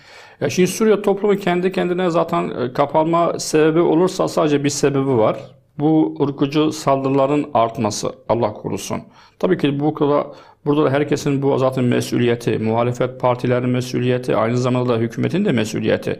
Ya şimdi Suriye toplumu kendi kendine zaten e, kapanma sebebi olursa sadece bir sebebi var. Bu ırkıcı saldırıların artması. Allah korusun. Tabii ki bu kadar burada da herkesin bu zaten mesuliyeti, muhalefet partilerinin mesuliyeti, aynı zamanda da hükümetin de mesuliyeti.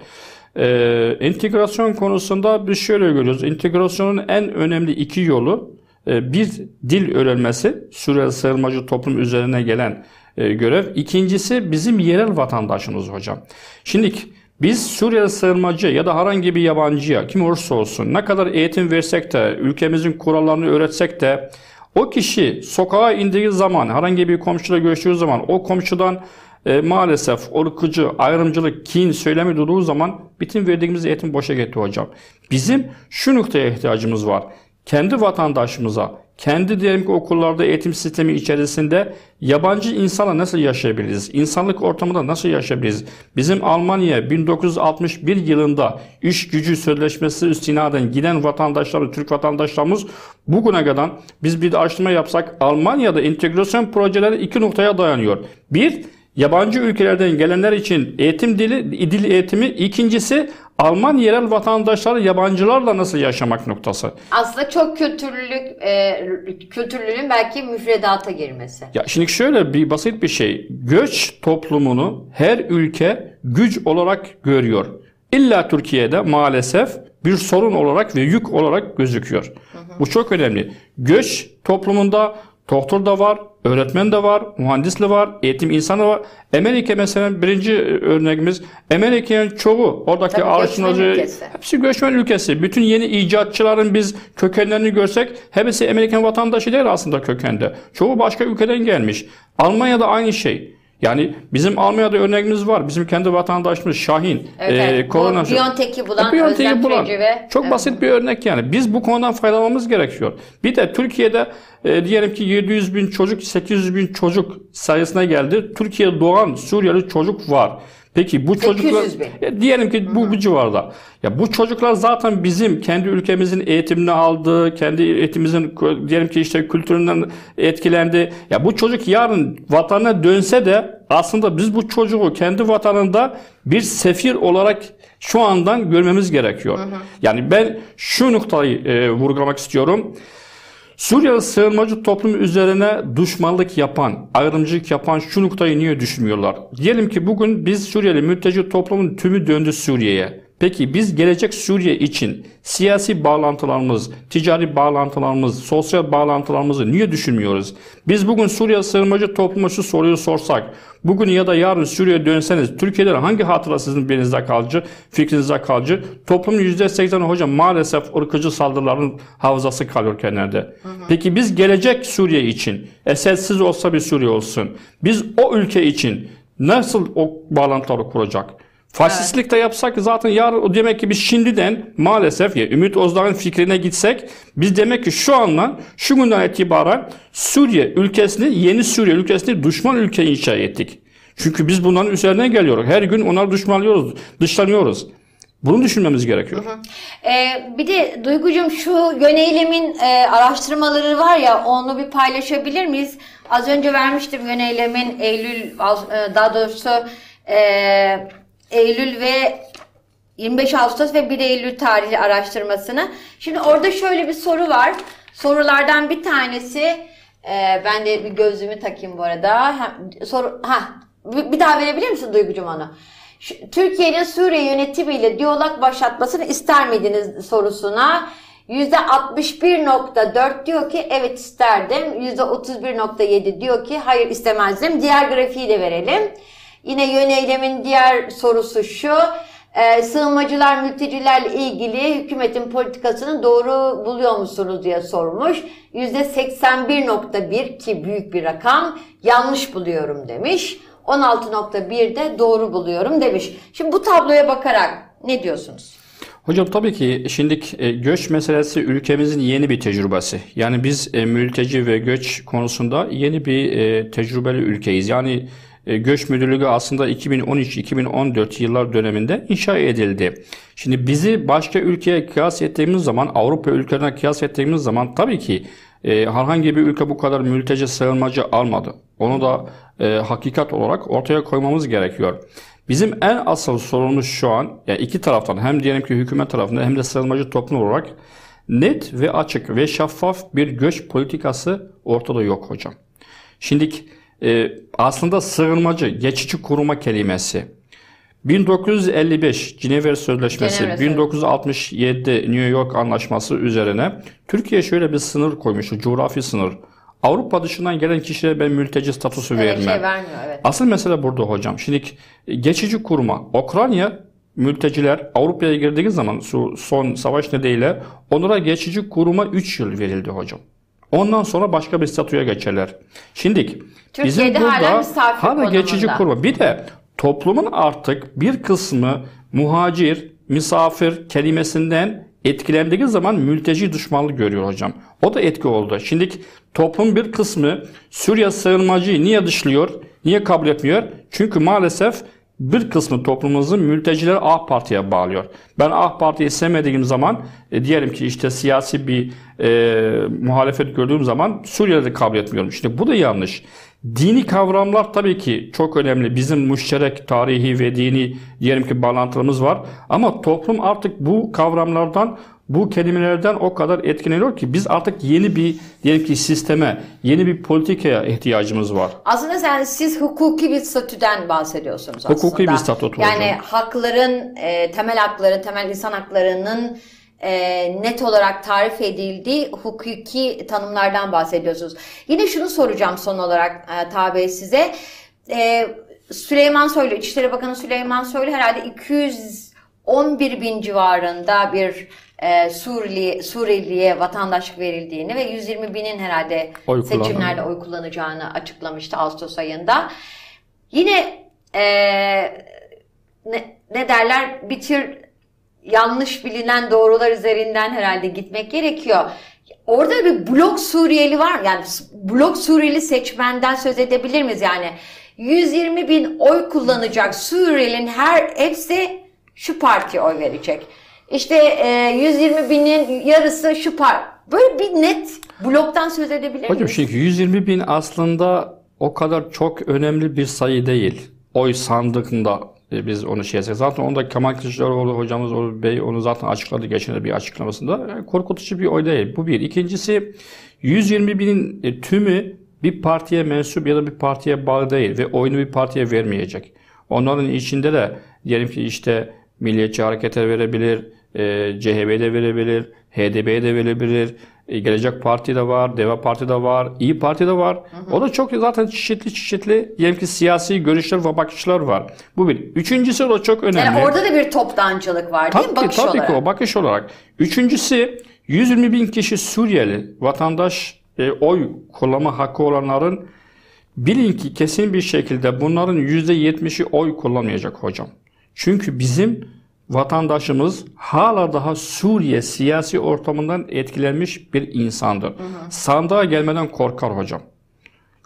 Ee, entegrasyon konusunda biz şöyle görüyoruz. İntegrasyonun en önemli iki yolu e, bir dil öğrenmesi, Suriye sığınmacı toplum üzerine gelen e, görev. İkincisi bizim yerel vatandaşımız hocam. Şimdi biz Suriye sığınmacı ya da herhangi bir yabancıya kim olursa olsun ne kadar eğitim versek de ülkemizin kurallarını öğretsek de o kişi sokağa indiği zaman herhangi bir komşuyla görüştüğü zaman o komşudan e, maalesef ırkıcı, ayrımcılık, kin söylemi duyduğu zaman bütün verdiğimiz eğitim boşa gitti hocam. Bizim şu noktaya ihtiyacımız var. Kendi vatandaşımıza, kendi diyelim ki okullarda eğitim sistemi içerisinde yabancı insanla nasıl yaşayabiliriz? İnsanlık ortamında nasıl yaşayabiliriz? Bizim Almanya 1961 yılında iş gücü sözleşmesi üstinaden giden vatandaşlar, Türk vatandaşlarımız bugüne kadar biz bir araştırma yapsak Almanya'da entegrasyon projeleri iki noktaya dayanıyor. Bir, yabancı ülkelerden gelenler için eğitim dili, dil eğitimi. İkincisi Alman yerel vatandaşları yabancılarla nasıl yaşamak noktası. Aslında çok kültürlülük, e, kültürlülüğün belki müfredata girmesi. Ya şimdi şöyle bir basit bir şey. Göç toplumunu her ülke güç olarak görüyor. İlla Türkiye'de maalesef bir sorun olarak ve yük olarak gözüküyor. Bu çok önemli. Göç toplumunda doktor da var, öğretmen de var, mühendis de var, eğitim insanı var. Amerika mesela birinci örneğimiz. Amerika'nın çoğu oradaki araştırmacı hepsi göçmen ülkesi. Bütün yeni icatçıların biz kökenlerini görsek hepsi Amerikan vatandaşı değil aslında kökende. Çoğu başka ülkeden gelmiş. Almanya'da aynı şey. Yani bizim Almanya'da örneğimiz var. Bizim kendi vatandaşımız Şahin. Evet, Ee, evet. Bu korona- Biontech'i bulan E, Özlem bulan. Ve- Çok Evet. basit bir örnek yani. Biz bu konudan faydalanmamız gerekiyor. Bir de Türkiye'de e, diyelim ki 700 bin çocuk, 800 bin çocuk sayısına geldi. Türkiye'de doğan Suriyeli çocuk var. Peki bu 800 çocuklar e, diyelim ki bu, bu civarda. Ya bu çocuklar zaten bizim kendi ülkemizin eğitimini aldı, kendi eğitimimizin diyelim ki işte kültüründen etkilendi. Ya bu çocuk yarın vatanına dönse de aslında biz bu çocuğu kendi vatanında bir sefir olarak şu andan görmemiz gerekiyor. Yani ben şu noktayı e, vurgulamak istiyorum. Suriye sığınmacı toplumu üzerine düşmanlık yapan, ayrımcılık yapan şu noktayı niye düşünmüyorlar? Diyelim ki bugün biz Suriyeli mülteci toplumun tümü döndü Suriye'ye. Peki biz gelecek Suriye için siyasi bağlantılarımız, ticari bağlantılarımız, sosyal bağlantılarımızı niye düşünmüyoruz? Biz bugün Suriye sığınmacı topluma şu soruyu sorsak, bugün ya da yarın Suriye'ye dönseniz Türkiye'de hangi hatıra sizin beyninizde kalıcı, fikrinizde kalıcı? Toplumun %80'i hocam maalesef ırkıcı saldırıların hafızası kalıyor kenarda. Peki biz gelecek Suriye için, Esedsiz olsa bir Suriye olsun, biz o ülke için nasıl o bağlantıları kuracak? Faşistlik de yapsak zaten yarın o demek ki biz şimdiden maalesef ya Ümit Özdağ'ın fikrine gitsek biz demek ki şu andan şu günden itibaren Suriye ülkesini yeni Suriye ülkesini düşman ülke inşa ettik. Çünkü biz bunların üzerine geliyoruz. Her gün onları düşmanlıyoruz, dışlanıyoruz. Bunu düşünmemiz gerekiyor. Ee, bir de Duygucuğum şu yöneylemin e, araştırmaları var ya onu bir paylaşabilir miyiz? Az önce vermiştim yöneylemin Eylül e, daha doğrusu e, Eylül ve 25 Ağustos ve 1 Eylül tarihli araştırmasını. Şimdi orada şöyle bir soru var. Sorulardan bir tanesi e, ben de bir gözlüğümü takayım bu arada. Hem, soru ha bir, daha verebilir misin Duygucuğum onu? Türkiye'nin Suriye yönetimiyle diyalog başlatmasını ister miydiniz sorusuna %61.4 diyor ki evet isterdim. %31.7 diyor ki hayır istemezdim. Diğer grafiği de verelim. Yine yöneylemin diğer sorusu şu. E, sığınmacılar, mültecilerle ilgili hükümetin politikasını doğru buluyor musunuz diye sormuş. %81.1 ki büyük bir rakam yanlış buluyorum demiş. 16.1 de doğru buluyorum demiş. Şimdi bu tabloya bakarak ne diyorsunuz? Hocam tabii ki şimdi e, göç meselesi ülkemizin yeni bir tecrübesi. Yani biz e, mülteci ve göç konusunda yeni bir e, tecrübeli ülkeyiz. Yani göç müdürlüğü aslında 2013-2014 yıllar döneminde inşa edildi. Şimdi bizi başka ülkeye kıyas ettiğimiz zaman, Avrupa ülkelerine kıyas ettiğimiz zaman tabii ki e, herhangi bir ülke bu kadar mülteci sığınmacı almadı. Onu da e, hakikat olarak ortaya koymamız gerekiyor. Bizim en asıl sorunumuz şu an yani iki taraftan hem diyelim ki hükümet tarafında hem de sığınmacı toplum olarak net ve açık ve şeffaf bir göç politikası ortada yok hocam. Şimdi e, aslında sığınmacı, geçici koruma kelimesi 1955 Cenevre Sözleşmesi, Cenevre Sözleşmesi. 1967 New York Anlaşması üzerine Türkiye şöyle bir sınır koymuştu, coğrafi sınır. Avrupa dışından gelen kişilere ben mülteci statüsü Evet, vermem. şey vermiyor evet. Asıl mesele burada hocam. Şimdi geçici kurma. Ukrayna mülteciler Avrupa'ya girdiği zaman şu son savaş nedeniyle onlara geçici kuruma 3 yıl verildi hocam. Ondan sonra başka bir statüye geçerler. Şimdi bizim Türkiye'de hala burada misafir hala geçici kurma. Bir de toplumun artık bir kısmı muhacir, misafir kelimesinden etkilendiği zaman mülteci düşmanlığı görüyor hocam. O da etki oldu. Şimdi toplum bir kısmı Suriye sığınmacıyı niye dışlıyor, niye kabul etmiyor? Çünkü maalesef bir kısmı toplumumuzun mültecileri AK Parti'ye bağlıyor. Ben AK Parti'yi sevmediğim zaman e, diyelim ki işte siyasi bir e, muhalefet gördüğüm zaman Suriye'de kabul etmiyorum. İşte bu da yanlış. Dini kavramlar tabii ki çok önemli. Bizim müşterek tarihi ve dini diyelim ki bağlantılarımız var. Ama toplum artık bu kavramlardan, bu kelimelerden o kadar etkileniyor ki biz artık yeni bir diyelim ki sisteme, yeni bir politikaya ihtiyacımız var. Aslında sen, siz hukuki bir statüden bahsediyorsunuz aslında. Hukuki bir statü Yani hocam. hakların, e, temel hakları, temel insan haklarının e, net olarak tarif edildiği hukuki tanımlardan bahsediyorsunuz. Yine şunu soracağım son olarak e, Tabi size. E, Süleyman Soylu, İçişleri Bakanı Süleyman Soylu herhalde 211 bin civarında bir e, Suriyeli, Suriyeliye vatandaşlık verildiğini ve 120 binin herhalde Oy seçimlerde oy kullanacağını açıklamıştı Ağustos ayında. Yine e, ne, ne derler bir tür yanlış bilinen doğrular üzerinden herhalde gitmek gerekiyor. Orada bir blok Suriyeli var. Yani blok Suriyeli seçmenden söz edebilir miyiz? Yani 120 bin oy kullanacak Suriyelinin her hepsi şu partiye oy verecek. İşte e, 120 binin yarısı şu par. Böyle bir net bloktan söz edebilir Hocam miyiz? çünkü 120 bin aslında o kadar çok önemli bir sayı değil. Oy sandığında e, biz onu şey yapsak. Zaten onda Kemal Kılıçdaroğlu hocamız Oğuz Bey onu zaten açıkladı geçen bir açıklamasında. Yani korkutucu bir oy değil. Bu bir. İkincisi 120 binin e, tümü bir partiye mensup ya da bir partiye bağlı değil ve oyunu bir partiye vermeyecek. Onların içinde de diyelim ki işte Milliyetçi Hareket'e verebilir, e, CHP'ye de verebilir, HDP'ye de verebilir, e, Gelecek Parti de var, Deva Parti de var, İyi Parti de var. O da çok zaten çeşitli çeşitli diyelim ki siyasi görüşler ve bakışlar var. Bu bir. Üçüncüsü o çok önemli. Yani orada da bir toptancılık var değil mi? Tabii, Bakış tabii olarak. ki o bakış olarak. Üçüncüsü 120 bin kişi Suriyeli vatandaş e, oy kullanma hakkı olanların bilin ki kesin bir şekilde bunların %70'i oy kullanmayacak hocam. Çünkü bizim vatandaşımız hala daha Suriye siyasi ortamından etkilenmiş bir insandır. Sandığa gelmeden korkar hocam.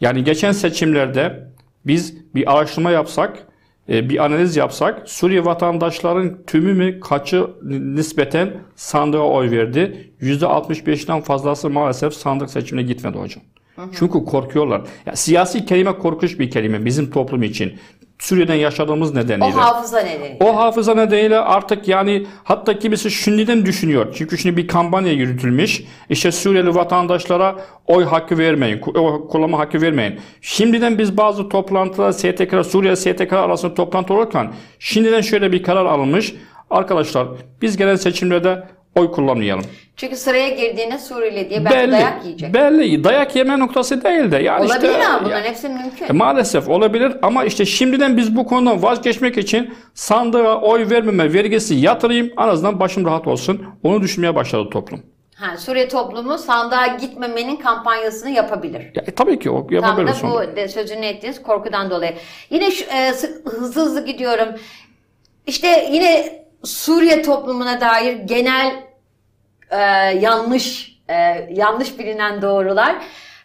Yani geçen seçimlerde biz bir araştırma yapsak, e, bir analiz yapsak Suriye vatandaşların tümü mü kaçı nispeten sandığa oy verdi? %65'ten fazlası maalesef sandık seçimine gitmedi hocam. Çünkü korkuyorlar. Ya, siyasi kelime korkunç bir kelime bizim toplum için. Suriye'den yaşadığımız O nedeniyle. hafıza nedeni. O hafıza nedeniyle artık yani hatta kimisi şimdiden düşünüyor. Çünkü şimdi bir kampanya yürütülmüş. İşte Suriyeli vatandaşlara oy hakkı vermeyin, oy kullanma hakkı vermeyin. Şimdiden biz bazı toplantılar STK, Suriye STK arasında toplantı olurken şimdiden şöyle bir karar alınmış. Arkadaşlar biz gelen seçimlerde oy kullanmayalım. Çünkü sıraya girdiğinde Suriyeli diye belki belli, dayak yiyecek. belli. Dayak yeme noktası değil de. Yani Olabilir işte, ama bunların ya- hepsi mümkün. e, Maalesef olabilir ama işte şimdiden biz bu konudan vazgeçmek için sandığa oy vermeme vergisi yatırayım en azından başım rahat olsun. Onu düşünmeye başladı toplum. Ha, Suriye toplumu sandığa gitmemenin kampanyasını yapabilir. Ya, e, tabii ki o Tam yapabilir da sonra. bu de, sözünü ettiğiniz korkudan dolayı. Yine şu, e, hızlı hızlı gidiyorum. İşte yine Suriye toplumuna dair genel e, yanlış e, yanlış bilinen doğrular.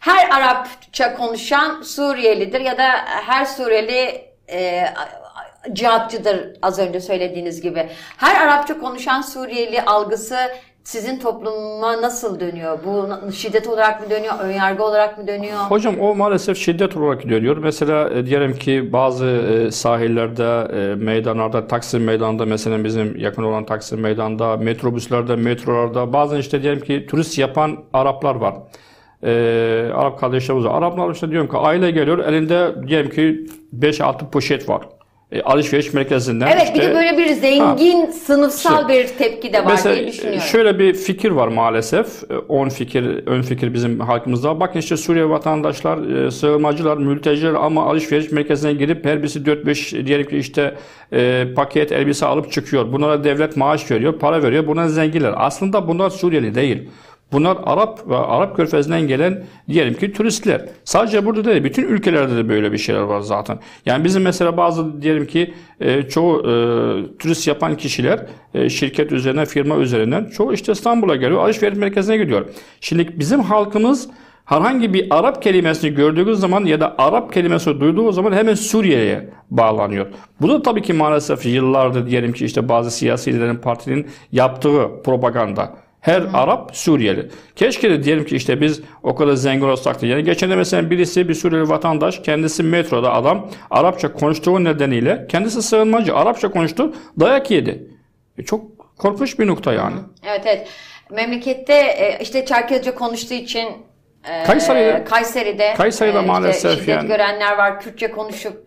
Her Arapça konuşan Suriyelidir ya da her Suriyeli e, cihatçıdır az önce söylediğiniz gibi. Her Arapça konuşan Suriyeli algısı sizin topluma nasıl dönüyor? Bu şiddet olarak mı dönüyor? Önyargı olarak mı dönüyor? Hocam o maalesef şiddet olarak dönüyor. Mesela e, diyelim ki bazı e, sahillerde, e, meydanlarda, Taksim Meydanı'nda mesela bizim yakın olan Taksim Meydanı'nda, metrobüslerde, metrolarda bazen işte diyelim ki turist yapan Araplar var. E, Arap kardeşlerimiz var. Araplar işte diyorum ki aile geliyor elinde diyelim ki 5-6 poşet var. E, alışveriş merkezinden. Evet bir işte- de böyle bir zengin sınıfsal bir tepki de var Mesela diye düşünüyorum. şöyle bir fikir var maalesef. E, On fikir, ön fikir bizim halkımızda. Bakın işte Suriye vatandaşlar, e, sığınmacılar, mülteciler ama alışveriş merkezine girip her birisi 4-5 diyelim ki işte e, paket elbise alıp çıkıyor. Bunlara devlet maaş veriyor, para veriyor. Bunlar zenginler. Aslında bunlar Suriyeli değil. Bunlar Arap ve Arap körfezinden gelen diyelim ki turistler. Sadece burada değil, bütün ülkelerde de böyle bir şeyler var zaten. Yani bizim mesela bazı diyelim ki e, çoğu e, turist yapan kişiler e, şirket üzerinden, firma üzerinden çoğu işte İstanbul'a geliyor, alışveriş merkezine gidiyor. Şimdi bizim halkımız herhangi bir Arap kelimesini gördüğü zaman ya da Arap kelimesi duyduğu zaman hemen Suriye'ye bağlanıyor. Bu da tabii ki maalesef yıllardır diyelim ki işte bazı siyasi liderlerin partinin yaptığı propaganda. Her Arap Suriyeli. Keşke de diyelim ki işte biz o kadar zengin olsak da. Yani geçen de mesela birisi bir Suriyeli vatandaş kendisi metroda adam Arapça konuştuğu nedeniyle kendisi sığınmacı Arapça konuştu dayak yedi. E çok korkunç bir nokta yani. Evet evet. Memlekette e, işte Çerkezce konuştuğu için e, Kayseri'de- Kayseri'de, Kayseri'de e, işte maalesef şiddet yani. görenler var. Kürtçe konuşup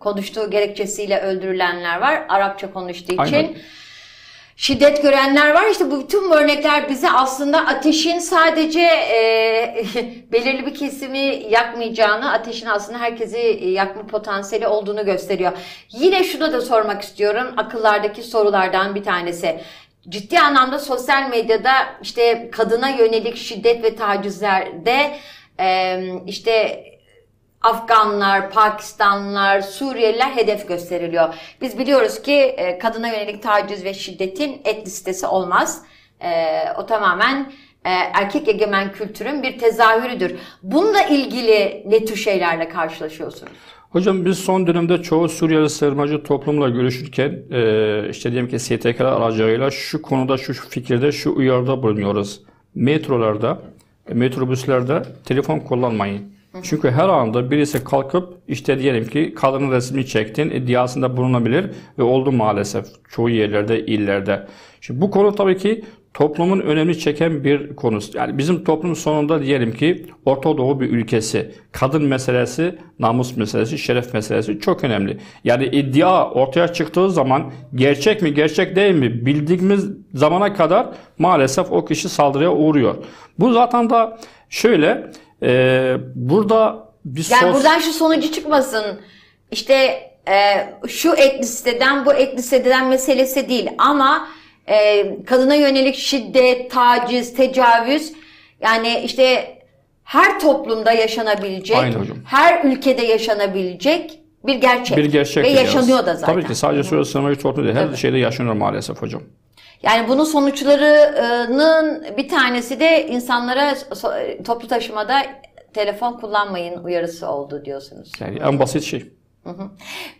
konuştuğu gerekçesiyle öldürülenler var. Arapça konuştuğu için. Aynen. Şiddet görenler var. İşte bu bütün bu örnekler bize aslında ateşin sadece e, <laughs> belirli bir kesimi yakmayacağını, ateşin aslında herkesi e, yakma potansiyeli olduğunu gösteriyor. Yine şunu da sormak istiyorum. Akıllardaki sorulardan bir tanesi. Ciddi anlamda sosyal medyada işte kadına yönelik şiddet ve tacizlerde e, işte Afganlar, Pakistanlılar, Suriyeliler hedef gösteriliyor. Biz biliyoruz ki e, kadına yönelik taciz ve şiddetin et listesi olmaz. E, o tamamen e, erkek egemen kültürün bir tezahürüdür. Bununla ilgili ne tür şeylerle karşılaşıyorsunuz? Hocam biz son dönemde çoğu Suriyeli sığınmacı toplumla görüşürken işte diyelim ki STK aracılığıyla şu konuda şu fikirde şu uyarıda bulunuyoruz. Metrolarda, metrobüslerde telefon kullanmayın. Çünkü her anda birisi kalkıp işte diyelim ki kadının resmini çektin iddiasında bulunabilir ve oldu maalesef çoğu yerlerde, illerde. Şimdi bu konu tabii ki toplumun önemli çeken bir konusu. Yani bizim toplum sonunda diyelim ki Orta Doğu bir ülkesi. Kadın meselesi, namus meselesi, şeref meselesi çok önemli. Yani iddia ortaya çıktığı zaman gerçek mi gerçek değil mi bildiğimiz zamana kadar maalesef o kişi saldırıya uğruyor. Bu zaten da şöyle e, burada bir Yani sos- buradan şu sonucu çıkmasın. İşte e, şu et listeden bu et listeden meselesi değil ama e, kadına yönelik şiddet, taciz, tecavüz yani işte her toplumda yaşanabilecek, Aynen hocam. her ülkede yaşanabilecek bir gerçek. Bir gerçek. Ve yaşanıyor da zaten. Tabii ki sadece Suriye sınırı sorunu değil. Her Tabii. şeyde yaşanıyor maalesef hocam. Yani bunun sonuçlarının bir tanesi de insanlara toplu taşımada telefon kullanmayın uyarısı oldu diyorsunuz. Yani en basit şey.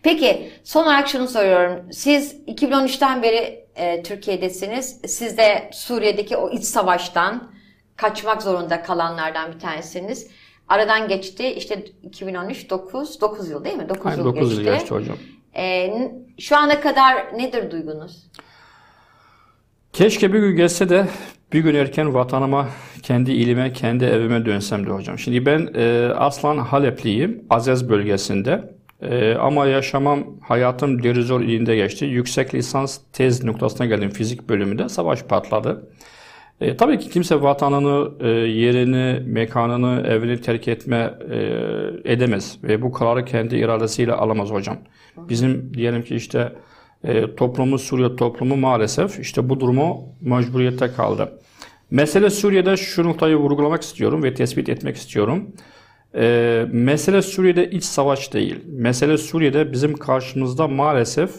Peki son olarak şunu soruyorum. Siz 2013'ten beri e, Türkiye'desiniz. Siz de Suriye'deki o iç savaştan kaçmak zorunda kalanlardan bir tanesiniz. Aradan geçti işte 2013 9 9 yıl değil mi? 9 Aynen yıl 9 geçti. yıl geçti hocam. E, şu ana kadar nedir duygunuz? Keşke bir gün gelse de bir gün erken vatanıma, kendi ilime, kendi evime dönsem de hocam. Şimdi ben e, aslan Halepliyim, Azez bölgesinde. E, ama yaşamam, hayatım Derizor ilinde geçti. Yüksek lisans tez noktasına geldim fizik bölümünde. Savaş patladı. E, tabii ki kimse vatanını, e, yerini, mekanını, evini terk etme e, edemez. Ve bu kararı kendi iradesiyle alamaz hocam. Bizim diyelim ki işte e, toplumumuz, Suriye toplumu maalesef işte bu durumu mecburiyette kaldı. Mesele Suriye'de şu noktayı vurgulamak istiyorum ve tespit etmek istiyorum. E, mesele Suriye'de iç savaş değil. Mesele Suriye'de bizim karşımızda maalesef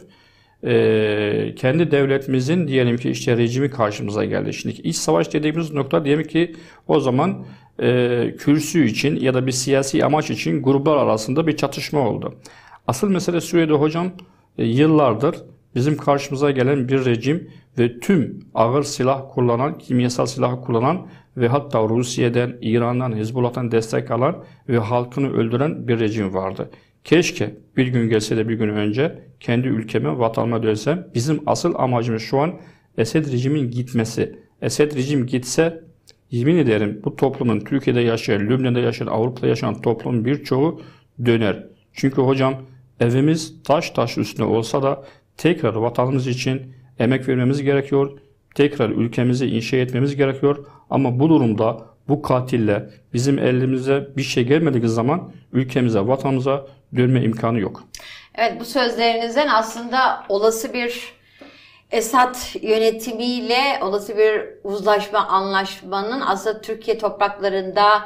e, kendi devletimizin diyelim ki işte rejimi karşımıza geldi. Şimdi iç savaş dediğimiz nokta diyelim ki o zaman e, kürsü için ya da bir siyasi amaç için gruplar arasında bir çatışma oldu. Asıl mesele Suriye'de hocam e, yıllardır bizim karşımıza gelen bir rejim ve tüm ağır silah kullanan, kimyasal silah kullanan ve hatta Rusya'dan, İran'dan, Hizbullah'tan destek alan ve halkını öldüren bir rejim vardı. Keşke bir gün gelse de bir gün önce kendi ülkeme, vatanıma dönsem. Bizim asıl amacımız şu an Esed rejimin gitmesi. Esed rejim gitse yemin ederim bu toplumun Türkiye'de yaşayan, Lübnan'da yaşayan, Avrupa'da yaşayan toplumun birçoğu döner. Çünkü hocam evimiz taş taş üstüne olsa da tekrar vatanımız için emek vermemiz gerekiyor. Tekrar ülkemizi inşa etmemiz gerekiyor. Ama bu durumda bu katille bizim elimize bir şey gelmediği zaman ülkemize, vatanımıza dönme imkanı yok. Evet bu sözlerinizden aslında olası bir Esad yönetimiyle olası bir uzlaşma anlaşmanın aslında Türkiye topraklarında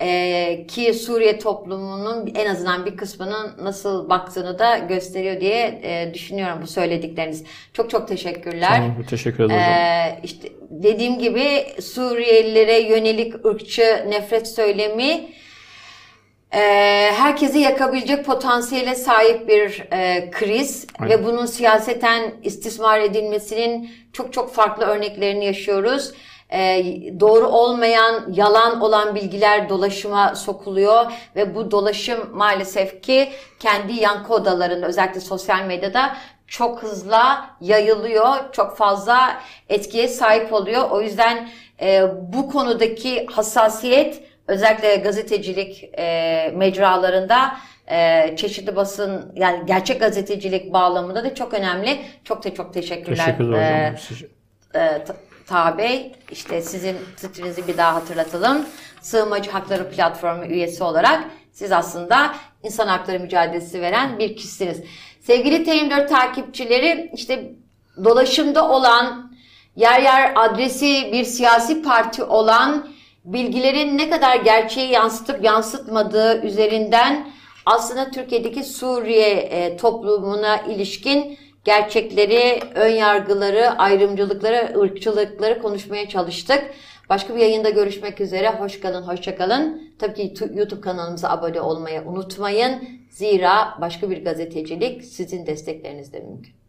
e, ki Suriye toplumunun en azından bir kısmının nasıl baktığını da gösteriyor diye e, düşünüyorum bu söyledikleriniz. Çok çok teşekkürler. Tamam, teşekkür ederim. Ee, işte dediğim gibi Suriyelilere yönelik ırkçı nefret söylemi e, herkesi yakabilecek potansiyele sahip bir e, kriz Aynen. ve bunun siyaseten istismar edilmesinin çok çok farklı örneklerini yaşıyoruz. E, doğru olmayan, yalan olan bilgiler dolaşıma sokuluyor ve bu dolaşım maalesef ki kendi yankı odalarında özellikle sosyal medyada çok hızlı yayılıyor, çok fazla etkiye sahip oluyor. O yüzden e, bu konudaki hassasiyet özellikle gazetecilik e, mecralarında e, çeşitli basın yani gerçek gazetecilik bağlamında da çok önemli. Çok da çok teşekkürler. Teşekkür ederim e, hocam. Siz- e, Ta- Taha Bey, işte sizin titrinizi bir daha hatırlatalım. Sığınmacı Hakları Platformu üyesi olarak siz aslında insan hakları mücadelesi veren bir kişisiniz. Sevgili T24 takipçileri, işte dolaşımda olan, yer yer adresi bir siyasi parti olan bilgilerin ne kadar gerçeği yansıtıp yansıtmadığı üzerinden aslında Türkiye'deki Suriye e, toplumuna ilişkin gerçekleri, ön yargıları, ayrımcılıkları, ırkçılıkları konuşmaya çalıştık. Başka bir yayında görüşmek üzere. Hoş kalın, hoşça kalın. Tabii ki tu- YouTube kanalımıza abone olmayı unutmayın. Zira başka bir gazetecilik sizin desteklerinizle mümkün.